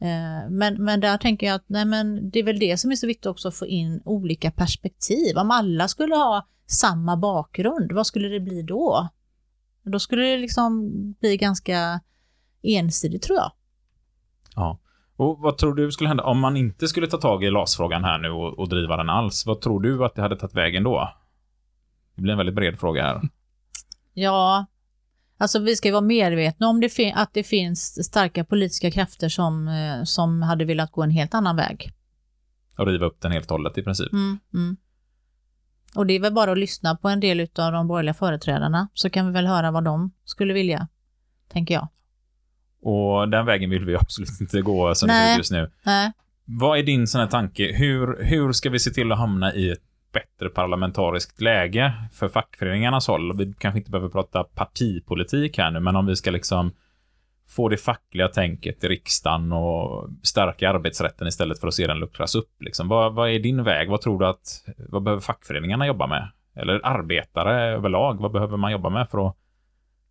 Eh, men, men där tänker jag att nej men, det är väl det som är så viktigt också att få in olika perspektiv. Om alla skulle ha samma bakgrund, vad skulle det bli då? Då skulle det liksom bli ganska ensidigt tror jag. Ja. Och vad tror du skulle hända om man inte skulle ta tag i LAS-frågan här nu och, och driva den alls? Vad tror du att det hade tagit vägen då? Det blir en väldigt bred fråga här. Ja, alltså vi ska ju vara medvetna om det att det finns starka politiska krafter som, eh, som hade velat gå en helt annan väg. Och riva upp den helt och hållet i princip. Mm, mm. Och det är väl bara att lyssna på en del av de borgerliga företrädarna så kan vi väl höra vad de skulle vilja, tänker jag. Och den vägen vill vi absolut inte gå som det ser ut just nu. Nej. Vad är din sån här tanke? Hur, hur ska vi se till att hamna i ett bättre parlamentariskt läge för fackföreningarnas håll? Vi kanske inte behöver prata partipolitik här nu, men om vi ska liksom få det fackliga tänket i riksdagen och stärka arbetsrätten istället för att se den luckras upp. Liksom. Vad, vad är din väg? Vad tror du att, vad behöver fackföreningarna jobba med? Eller arbetare överlag, vad behöver man jobba med för att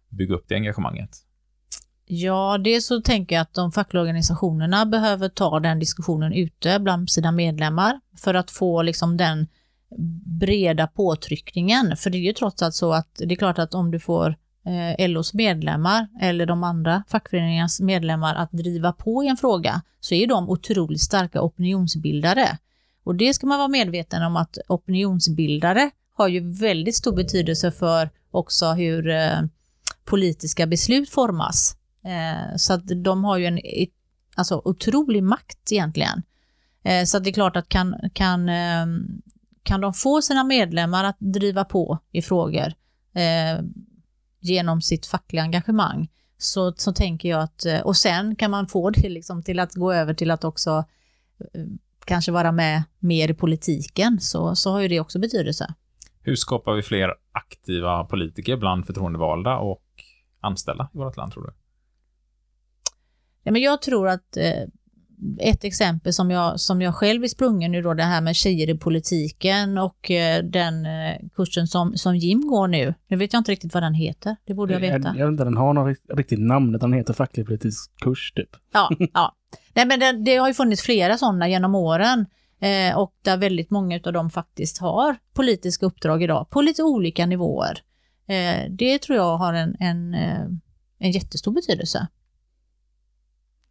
bygga upp det engagemanget? Ja, det så tänker jag att de fackliga organisationerna behöver ta den diskussionen ute bland sina medlemmar för att få liksom den breda påtryckningen. För det är ju trots allt så att det är klart att om du får eh, LOs medlemmar eller de andra fackföreningarnas medlemmar att driva på i en fråga så är de otroligt starka opinionsbildare. Och det ska man vara medveten om att opinionsbildare har ju väldigt stor betydelse för också hur eh, politiska beslut formas. Eh, så att de har ju en alltså, otrolig makt egentligen. Eh, så att det är klart att kan, kan, eh, kan de få sina medlemmar att driva på i frågor eh, genom sitt fackliga engagemang så, så tänker jag att, eh, och sen kan man få det liksom till att gå över till att också eh, kanske vara med mer i politiken så, så har ju det också betydelse. Hur skapar vi fler aktiva politiker bland förtroendevalda och anställda i vårt land, tror du? Ja, men jag tror att eh, ett exempel som jag, som jag själv är sprungen nu då, det här med tjejer i politiken och eh, den eh, kursen som, som Jim går nu. Nu vet jag inte riktigt vad den heter, det borde jag veta. Jag, jag vet inte, den har något rikt- riktigt namn, utan den heter facklig politisk kurs typ. Ja, ja. Nej, men det, det har ju funnits flera sådana genom åren eh, och där väldigt många av dem faktiskt har politiska uppdrag idag på lite olika nivåer. Eh, det tror jag har en, en, eh, en jättestor betydelse.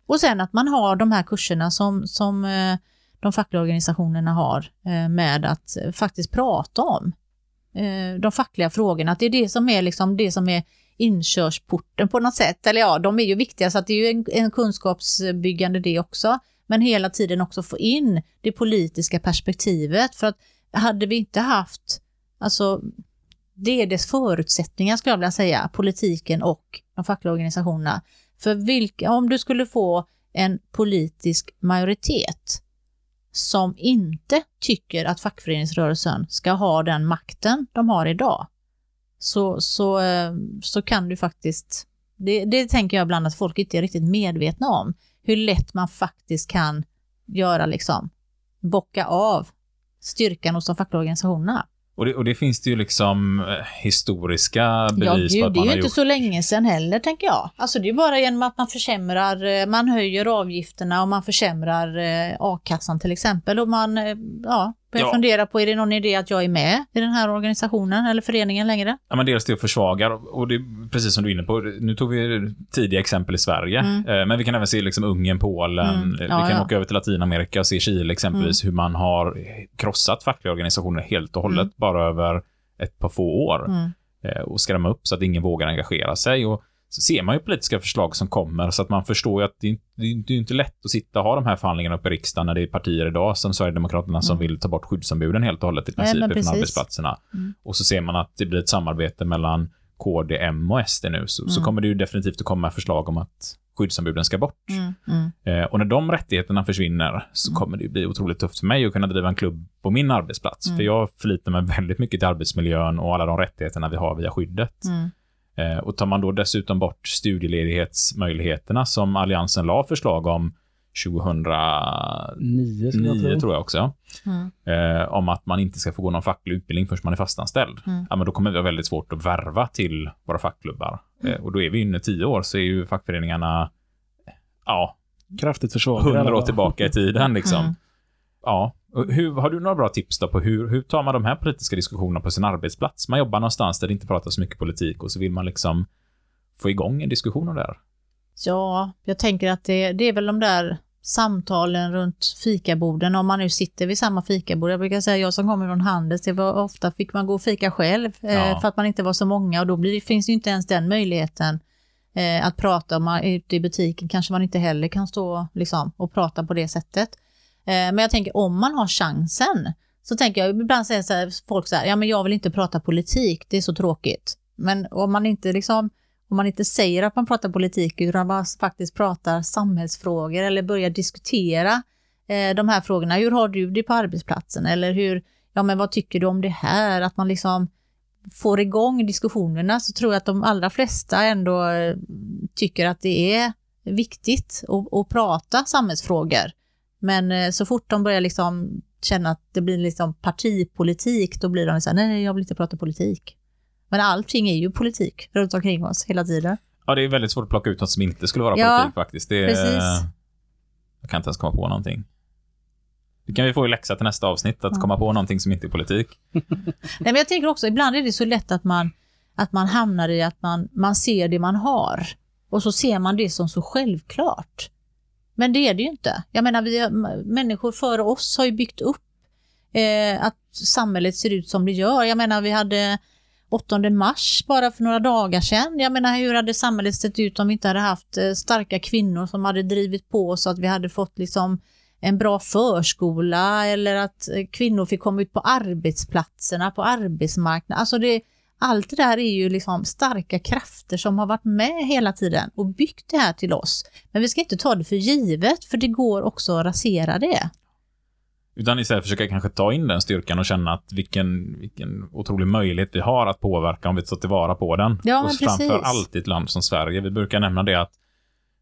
Och sen att man har de här kurserna som, som eh, de fackliga organisationerna har eh, med att eh, faktiskt prata om de fackliga frågorna. Att det är det som är, liksom, det som är inkörsporten på något sätt. Eller ja, de är ju viktiga så att det är ju en, en kunskapsbyggande det också. Men hela tiden också få in det politiska perspektivet. För att hade vi inte haft, alltså det är dess förutsättningar skulle jag vilja säga, politiken och de fackliga organisationerna. För vilka, om du skulle få en politisk majoritet som inte tycker att fackföreningsrörelsen ska ha den makten de har idag, så, så, eh, så kan du faktiskt, det, det tänker jag ibland att folk inte är riktigt medvetna om, hur lätt man faktiskt kan göra liksom, bocka av styrkan hos de fackliga organisationerna. Och det, och det finns det ju liksom eh, historiska Ja, bevis gud, på att det är man ju har inte gjort. så länge sedan heller, tänker jag. Alltså det är bara genom att man försämrar, eh, man höjer avgifterna och man försämrar eh, a-kassan till exempel och man ja, börjar Ja. fundera på, är det någon idé att jag är med i den här organisationen eller föreningen längre? Ja, men dels det försvagar, och det är precis som du är inne på, nu tog vi tidiga exempel i Sverige, Mm. eh, men vi kan även se liksom Ungern, Polen, Mm. eh, vi Ja, kan ja. åka över till Latinamerika och se Chile exempelvis, hur man har krossat fackliga organisationer helt och hållet Mm. bara över ett par få år Mm. eh, och skrämma upp så att ingen vågar engagera sig. Och så ser man ju politiska förslag som kommer så att man förstår ju att det är, inte- det är, inte- lätt att sitta och ha de här förhandlingarna uppe i riksdagen när det är partier idag som Sverigedemokraterna som Mm. vill ta bort skyddsombuden helt och hållet i princip men från arbetsplatserna. Mm. Och så ser man att det blir ett samarbete mellan KD, M och SD nu, så, så Mm. kommer det ju definitivt att komma förslag om att skyddsombuden ska bort. Mm. Mm. Eh, och när de rättigheterna försvinner så Mm. kommer det ju bli otroligt tufft för mig att kunna driva en klubb på min arbetsplats. För jag förlitar mig väldigt mycket till arbetsmiljön och alla de rättigheterna vi har via skyddet. Eh, och tar man då dessutom bort studieledighetsmöjligheterna som Alliansen la förslag om 2009 Nio skulle jag tro. tror jag också. Mm. Eh, om att man inte ska få gå någon facklig utbildning förrän man är fastanställd. Mm. Ja, men då kommer vi ha väldigt svårt att värva till våra fackklubbar. Mm. Eh, och då är vi inne tio år så är ju fackföreningarna ja, Kraftigt försvagade. hundra år tillbaka i tiden liksom. Mm. Ja, hur, har du några bra tips då på hur, hur tar man de här politiska diskussionerna på sin arbetsplats? Man jobbar någonstans där det inte pratas så mycket politik och så vill man liksom få igång en diskussion om det här. Ja, jag tänker att det, det är väl de där samtalen runt fikaborden, om man nu sitter vid samma fikabord. Jag brukar säga, jag som kommer från Handels, det var ofta fick man gå och fika själv Ja. eh, för att man inte var så många och då blir, finns det ju inte ens den möjligheten eh, att prata. Om man är ute i butiken kanske man inte heller kan stå liksom, och prata på det sättet. Eh, men jag tänker om man har chansen, så tänker jag, ibland säger så här, folk så här, ja men jag vill inte prata politik, det är så tråkigt. Men om man inte liksom om man inte säger att man pratar politik utan man faktiskt pratar samhällsfrågor eller börjar diskutera eh, de här frågorna. Hur har du det på arbetsplatsen? Eller hur, ja men vad tycker du om det här? Att man liksom får igång diskussionerna så tror jag att de allra flesta ändå eh, tycker att det är viktigt att, att prata samhällsfrågor. Men eh, så fort de börjar liksom känna att det blir liksom partipolitik, då blir de så här, nej, jag vill inte prata politik. Men allting är ju politik runt omkring oss hela tiden. Ja, det är väldigt svårt att plocka ut något som inte skulle vara Ja, politik faktiskt. Det precis. Jag kan inte ens komma på någonting. Det kan vi få i läxa till nästa avsnitt, att komma på någonting som inte är politik. Nej, men jag tänker också, ibland är det så lätt att man, att man hamnar i att man, man ser det man har och så ser man det som så självklart. Men det är det ju inte. Jag menar, vi, människor före oss har ju byggt upp eh, att samhället ser ut som det gör. Jag menar, vi hade 8 mars bara för några dagar sedan. Jag menar, hur hade samhället sett ut om vi inte hade haft eh, starka kvinnor som hade drivit på så att vi hade fått liksom en bra förskola eller att eh, kvinnor fick komma ut på arbetsplatserna, på arbetsmarknaden. Alltså det, allt det där är ju liksom starka krafter som har varit med hela tiden och byggt det här till oss. Men vi ska inte ta det för givet, för det går också att rasera det. Utan istället försöka kanske ta in den styrkan och känna att vilken, vilken otrolig möjlighet vi har att påverka om vi tar tillvara på den. Ja, och framför allt i ett land som Sverige. Vi brukar nämna det att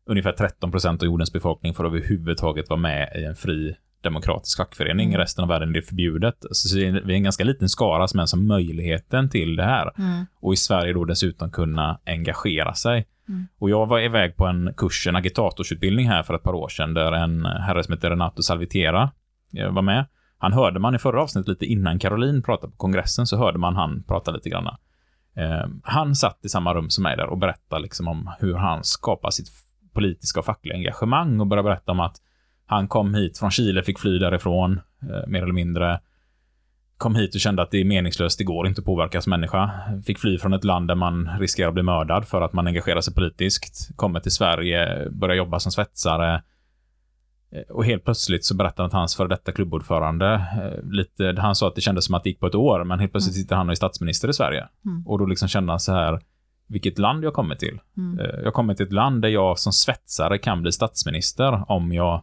ungefär 13 procent av jordens befolkning får överhuvudtaget vara med i en fri demokratisk fackförening. Mm. Resten av världen är det förbjudet. Så vi är en ganska liten skara som ens har möjligheten till det här. Mm. Och i Sverige då dessutom kunna engagera sig. Mm. Och jag var iväg på en kurs, en agitatorsutbildning här för ett par år sedan, där en herre som heter Renato Salvitera eh, var med. Han hörde man i förra avsnittet lite innan Caroline pratade på kongressen, så hörde man han prata lite grann. Eh, han satt i samma rum som mig där och berättade liksom om hur han skapar sitt politiska och fackliga engagemang och började berätta om att han kom hit från Chile, fick fly därifrån, eh, mer eller mindre. Kom hit och kände att det är meningslöst, det går inte att påverkas människa. Fick fly från ett land där man riskerar att bli mördad för att man engagerar sig politiskt. Kommer till Sverige, börjar jobba som svetsare. Eh, Och helt plötsligt så berättade han att hans före detta klubbordförande, eh, lite, han sa att det kändes som att det gick på ett år, men helt plötsligt sitter han och är statsminister i Sverige. Mm. Och då liksom kände han så här, vilket land jag kommer till. Mm. Eh, Jag kommer till ett land där jag som svetsare kan bli statsminister om jag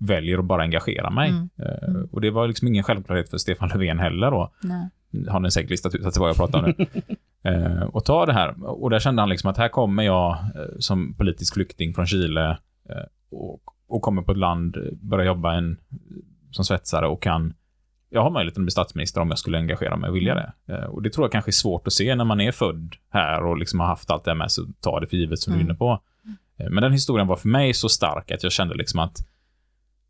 väljer att bara engagera mig. Mm. Eh, Mm. Och det var liksom ingen självklarhet för Stefan Löfven heller då. Nej. Har ni säkert listat ut att det var jag pratar om nu. eh, och ta det här. Och där kände han liksom att här kommer jag eh, som politisk flykting från Chile och, och kommer på ett land, börjar jobba en, som svetsare och kan jag har möjligheten att bli statsminister om jag skulle engagera mig och vilja det. Och det tror jag kanske är svårt att se när man är född här och liksom har haft allt det här med sig och tar det för givet som du är Mm. inne på. Eh, men den historien var för mig så stark att jag kände liksom att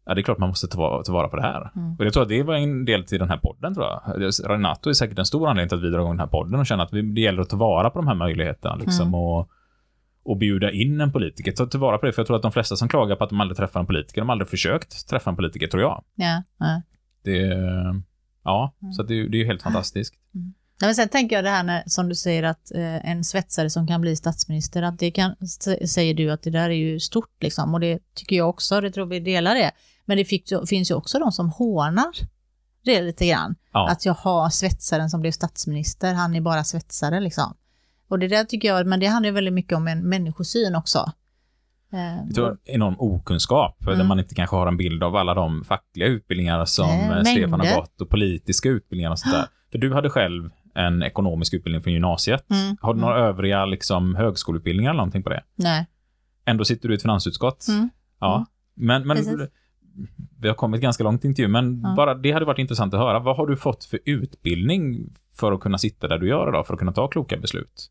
ja, det är klart man måste ta, va- ta vara på det här. Mm. Och jag tror att det var en del till den här podden tror jag. Renato är säkert en stor anledning till att vi drar igång den här podden och känner att vi, det gäller att ta vara på de här möjligheterna liksom Mm. och, och bjuda in en politiker. Ta tillvara på det, för jag tror att de flesta som klagar på att de aldrig träffar en politiker, de har aldrig försökt träffa en politiker, tror jag. Ja, ja. Det, ja, Mm. så det, det är ju helt fantastiskt. Nej, men sen tänker jag det här när, som du säger att eh, en svetsare som kan bli statsminister, att det kan, säger du att det där är ju stort liksom och det tycker jag också, det tror vi delar det. Men det fick, finns ju också de som hånar det lite grann. Ja. Att jag har svetsaren som blev statsminister, han är bara svetsare liksom. Och det där tycker jag, men det handlar väldigt mycket om en människosyn också. Eh, Jag tror enorm okunskap, Mm. där man inte kanske har en bild av alla de fackliga utbildningar som Nej, eh, Stefan har gått och politiska utbildningar och sånt där. För du hade själv en ekonomisk utbildning från gymnasiet. Mm, Har du några övriga liksom, högskoleutbildningar eller någonting på det? Nej. Ändå sitter du i ett finansutskott. Mm. Ja. Men, men Precis. vi har kommit ganska långt i intervjun, men Ja. bara det hade varit intressant att höra. Vad har du fått för utbildning för att kunna sitta där du gör idag, för att kunna ta kloka beslut?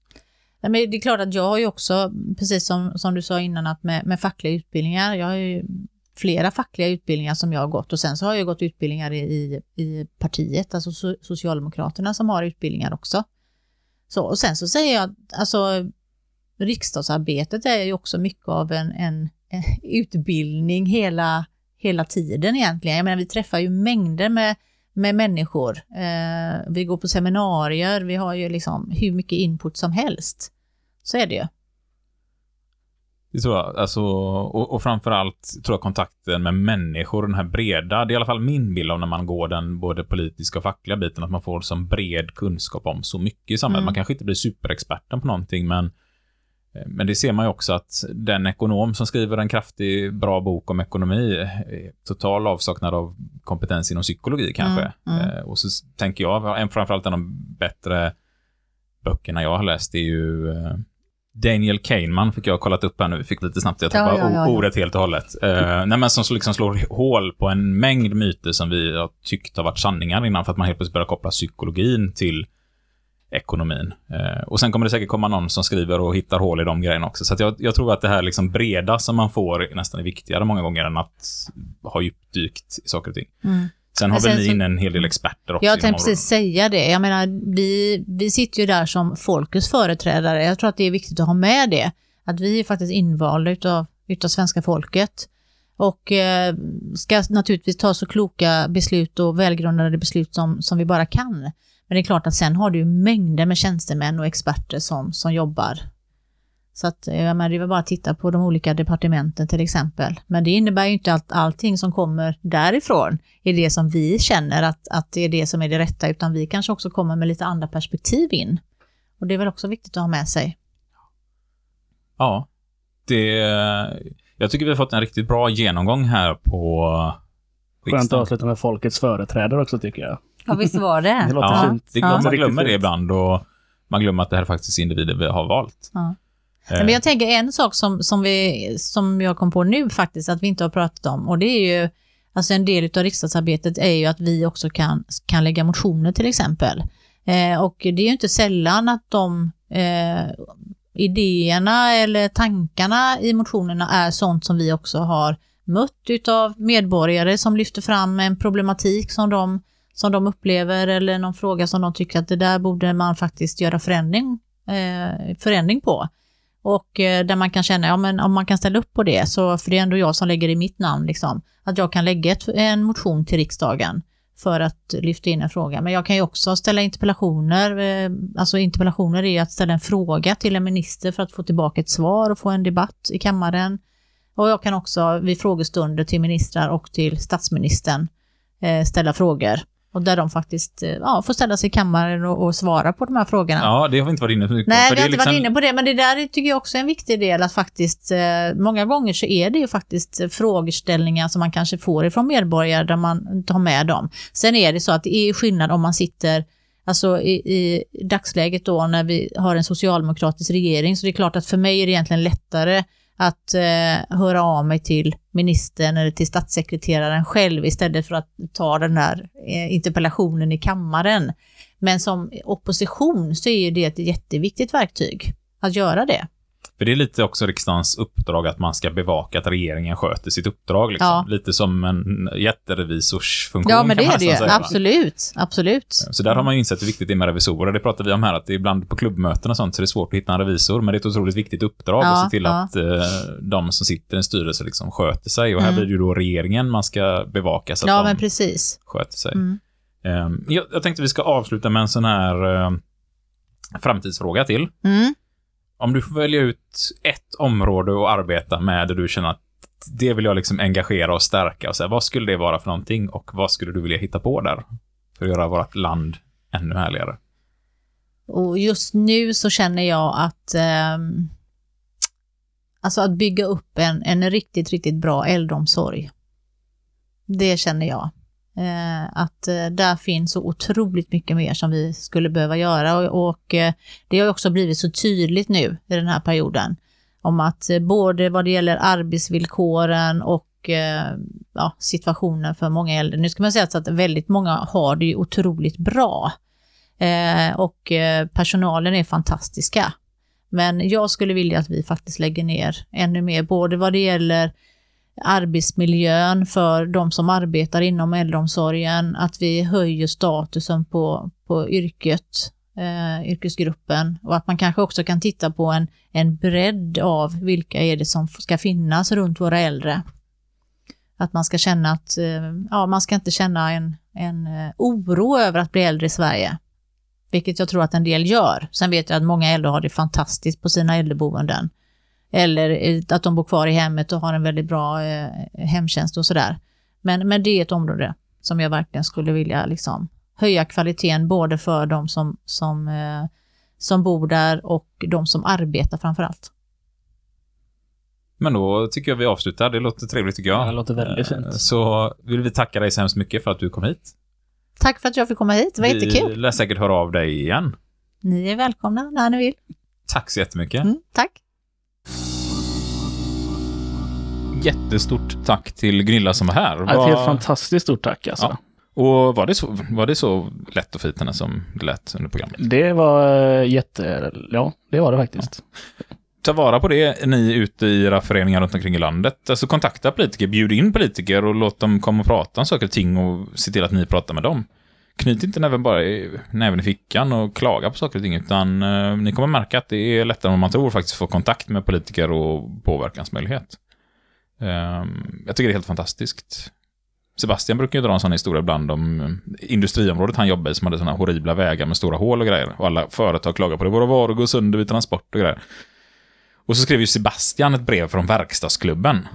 Nej, men det är klart att jag har ju också, precis som, som du sa innan, att med, med fackliga utbildningar, jag har ju flera fackliga utbildningar som jag har gått och sen så har jag gått utbildningar i, i, i partiet, alltså so Socialdemokraterna som har utbildningar också. Så, och sen så säger jag, alltså riksdagsarbetet är ju också mycket av en, en, en utbildning hela, hela tiden egentligen. Jag menar, vi träffar ju mängder med, med människor. Eh, vi går på seminarier, vi har ju liksom hur mycket input som helst. Så är det ju. Det tror jag. Alltså, och, och framförallt tror jag kontakten med människor, den här breda, det är i alla fall min bild av när man går den både politiska och fackliga biten, att man får som bred kunskap om så mycket i samhället. Mm. Man kanske inte blir superexperten på någonting, men men det ser man ju också att den ekonom som skriver en kraftig, bra bok om ekonomi total avsaknad av kompetens inom psykologi kanske. Mm, mm. Eh, Och så tänker jag, framförallt en av de bättre böckerna jag har läst är ju eh, Daniel Kahneman fick jag kollat upp här nu, fick lite snabbt, jag tar Ja, ja, ja, ordet helt och hållet. Eh, nej, men som liksom slår hål på en mängd myter som vi har tyckt har varit sanningar innan, för att man helt plötsligt börjar koppla psykologin till ekonomin. Eh, och sen kommer det säkert komma någon som skriver och hittar hål i de grejerna också. Så jag, jag tror att det här liksom breda som man får nästan är viktigare många gånger än att ha djupdykt i saker och ting. Mm. Sen har väl ni in en hel del experter också. Jag tänkte precis säga det. Jag menar, vi, vi sitter ju där som folkets företrädare. Jag tror att det är viktigt att ha med det. Att vi är faktiskt invalda utav, utav svenska folket. Och eh, ska naturligtvis ta så kloka beslut och välgrundade beslut som, som vi bara kan. Men det är klart att sen har du mängder med tjänstemän och experter som, som jobbar. Så att, eh, jag menar, det är bara att titta på de olika departementen till exempel. Men det innebär ju inte att allting som kommer därifrån är det som vi känner att, att det är det som är det rätta, utan vi kanske också kommer med lite andra perspektiv in. Och det är väl också viktigt att ha med sig. Ja. Det, jag tycker vi har fått en riktigt bra genomgång här på Skönt att riksdagen. avsluta med folkets företrädare också tycker jag. Ja, visst var det. Det låter Ja, fint. det, Ja. man glömmer det ibland och man glömmer att det här är faktiskt individer vi har valt. Ja. Eh, Men jag tänker en sak som, som, vi, som jag kom på nu faktiskt, att vi inte har pratat om, och det är ju, alltså en del av riksdagsarbetet är ju att vi också kan, kan lägga motioner till exempel. Eh, och det är ju inte sällan att de eh, idéerna eller tankarna i motionerna är sånt som vi också har mött utav medborgare som lyfter fram en problematik som de, som de upplever eller någon fråga som de tycker att det där borde man faktiskt göra förändring, eh, förändring på. Och eh, där man kan känna, ja men om man kan ställa upp på det, så, för det är ändå jag som lägger i mitt namn, liksom, att jag kan lägga ett, en motion till riksdagen för att lyfta in en fråga. Men jag kan ju också ställa interpellationer, eh, alltså interpellationer är ju att ställa en fråga till en minister för att få tillbaka ett svar och få en debatt i kammaren. Och jag kan också vid frågestunder till ministrar och till statsministern eh, ställa frågor. Och där de faktiskt eh, ja, får ställa sig i kammaren och, och svara på de här frågorna. Ja, det har vi inte varit inne på. Nej, vi har inte liksom- varit inne på det, men det där tycker jag också är en viktig del att faktiskt, eh, många gånger så är det ju faktiskt eh, frågeställningar som man kanske får ifrån medborgare där man har med dem. Sen är det så att det är skillnad om man sitter Alltså i, i dagsläget då när vi har en socialdemokratisk regering så det är klart att för mig är det egentligen lättare att eh, höra av mig till ministern eller till statssekreteraren själv istället för att ta den där eh, interpellationen i kammaren. Men som opposition så är ju det ett jätteviktigt verktyg att göra det. För det är lite också riksdagens uppdrag att man ska bevaka att regeringen sköter sitt uppdrag. Liksom. Ja. Lite som en jätterevisorsfunktion Ja, men det är det ju. säga. Absolut. Absolut. Så där har man ju insett hur viktigt det är med revisorer. Det pratar vi om här, att det är ibland på klubbmöten och sånt så är det svårt att hitta en revisor, men det är ett otroligt viktigt uppdrag Ja, att se till ja. att eh, de som sitter i en styrelse liksom sköter sig. Och här Mm. blir det ju då regeringen man ska bevaka så att Ja, de men precis. sköter sig. Mm. Ehm, jag, jag tänkte vi ska avsluta med en sån här eh, framtidsfråga till. Mm. Om du får välja ut ett område att arbeta med där du känner att det vill jag liksom engagera och stärka och så här, vad skulle det vara för någonting och vad skulle du vilja hitta på där? För att göra vårt land ännu härligare. Och just nu så känner jag att eh, alltså att bygga upp en, en riktigt, riktigt bra äldreomsorg. Det känner jag. Eh, att eh, där finns så otroligt mycket mer som vi skulle behöva göra och, och eh, det har ju också blivit så tydligt nu i den här perioden om att eh, både vad det gäller arbetsvillkoren och eh, ja, situationen för många äldre. Nu ska man säga så att väldigt många har det ju otroligt bra. Eh, och eh, personalen är fantastiska. Men jag skulle vilja att vi faktiskt lägger ner ännu mer, både vad det gäller arbetsmiljön för de som arbetar inom äldreomsorgen, att vi höjer statusen på, på yrket, eh, yrkesgruppen och att man kanske också kan titta på en, en bredd av vilka är det som ska finnas runt våra äldre. Att man ska känna att, eh, ja, man ska inte känna en, en eh, oro över att bli äldre i Sverige. Vilket jag tror att en del gör. Sen vet jag att många äldre har det fantastiskt på sina äldreboenden. Eller att de bor kvar i hemmet och har en väldigt bra eh, hemtjänst och sådär. Men, men det är ett område som jag verkligen skulle vilja liksom höja kvaliteten både för de som, som, eh, som bor där och de som arbetar framför allt. Men då tycker jag vi avslutar. Det låter trevligt tycker jag. Det låter väldigt Eh, fint. Så vill vi tacka dig så hemskt mycket för att du kom hit. Tack för att jag fick komma hit, det var Vi jättekul. lär säkert höra av dig igen. Ni är välkomna när ni vill. Tack så jättemycket. Mm, tack. Jättestort tack till Gnilla som var här. Ja, Ett helt fantastiskt stort tack alltså. Ja. Och var det, så, var det så lätt och fint som det lät under programmet? Det var eh, jätte... Ja, det var det faktiskt. Ta vara på det, ni ute i era föreningar runt omkring i landet. Alltså kontakta politiker, bjud in politiker och låt dem komma och prata om saker och ting och se till att ni pratar med dem. Knyt inte näven bara i, näven i fickan och klaga på saker och ting, utan eh, ni kommer märka att det är lättare än man tror faktiskt att få kontakt med politiker och påverkansmöjlighet. Ehm, jag tycker det är helt fantastiskt. Sebastian brukar ju dra en sån historia ibland om eh, industriområdet han jobbar i som hade såna horribla vägar med stora hål och grejer. Och alla företag klagar på det. Våra varor går sönder vid transport och grejer. Och så skrev ju Sebastian ett brev från verkstadsklubben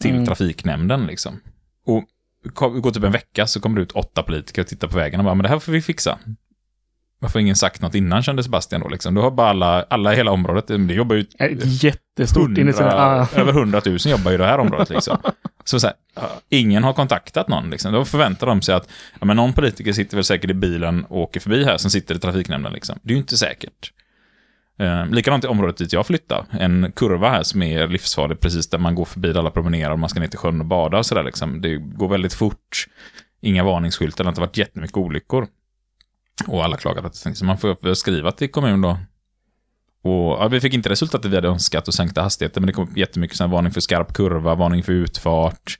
till Mm. trafiknämnden liksom. Och går typ en vecka så kommer det ut åtta politiker och tittar på vägen och bara, men det här får vi fixa. Varför har ingen sagt något innan, kände Sebastian då liksom. Då har bara alla, alla i hela området, det jobbar ju Ett jättestort hundra, initiativ. Ah. över hundratusen jobbar i det här området liksom. Så, så här, ingen har kontaktat någon liksom. Då förväntar de sig att, ja men någon politiker sitter väl säkert i bilen och åker förbi här som sitter i trafiknämnden liksom. Det är ju inte säkert. Eh, likadant i området dit jag flyttar. En kurva här som är livsfarlig precis där man går förbi där alla promenerar och man ska ner till sjön och bada och sådär liksom. Det går väldigt fort. Inga varningsskyltar, det har inte varit jättemycket olyckor. Och alla klagar på det. Så man får skriva till kommun då. Och ja, vi fick inte resultatet vi hade önskat och sänkta hastigheter, men det kom upp jättemycket sån varning för skarp kurva, varning för utfart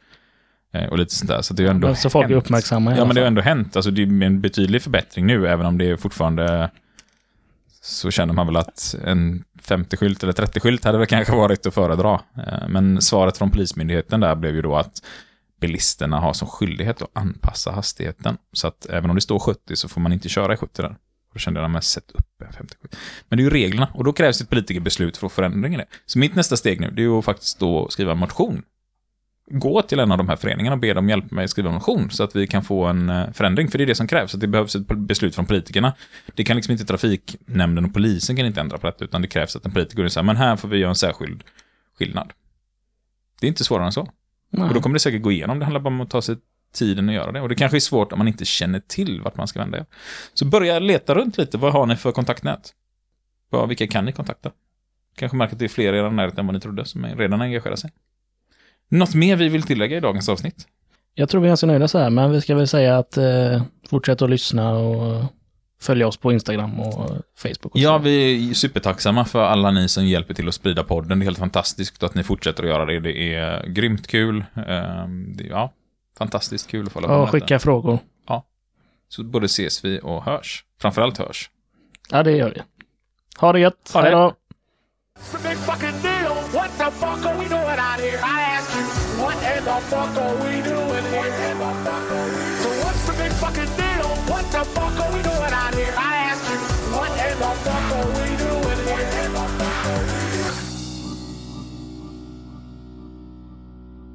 eh, och lite sånt där. Så det är ändå Men så folk är hänt. uppmärksamma Ja, men det har ändå hänt. Alltså, det är en betydlig förbättring nu, även om det är fortfarande så känner man väl att en 50-skylt eller 30-skylt hade väl kanske varit att föredra. Eh, Men svaret från Polismyndigheten där blev ju då att bilisterna har som skyldighet att anpassa hastigheten. Så att även om det står 70 så får man inte köra i 70 där. Och då kände jag, men sätt upp en 57. Men det är ju reglerna och då krävs ett politikerbeslut för att förändring i det. Så mitt nästa steg nu, det är ju att faktiskt då skriva en motion. Gå till en av de här föreningarna och be dem hjälpa mig att skriva en motion så att vi kan få en eh, förändring. För det är det som krävs, att det behövs ett beslut från politikerna. Det kan liksom inte trafiknämnden och polisen kan inte ändra på detta, utan det krävs att en politiker säger, men här får vi göra en särskild skillnad. Det är inte svårare än så. Nej. Och då kommer det säkert gå igenom. Det handlar bara om att ta sig tiden att göra det. Och det kanske är svårt om man inte känner till vart man ska vända. Så börja leta runt lite. Vad har ni för kontaktnät? Vilka kan ni kontakta? Kanske märker att det är fler i er närhet än vad ni trodde som redan engagerar sig. Något mer vi vill tillägga i dagens avsnitt? Jag tror vi är ganska nöjda så här, men vi ska väl säga att eh, fortsätt att lyssna och följa oss på Instagram och Facebook. Och Ja, vi är supertacksamma för alla ni som hjälper till att sprida podden. Det är helt fantastiskt att ni fortsätter att göra det. Det är grymt kul. Ehm, det är, Ja, fantastiskt kul att få hålla på och med detta. skicka frågor. Så både ses vi och hörs. Framförallt hörs. Ja, det gör vi. Ha det gött. Ha det. Hej då. It's a big fucking deal. What the fuck are we doing out here? I ask you, what in the fuck are we doing?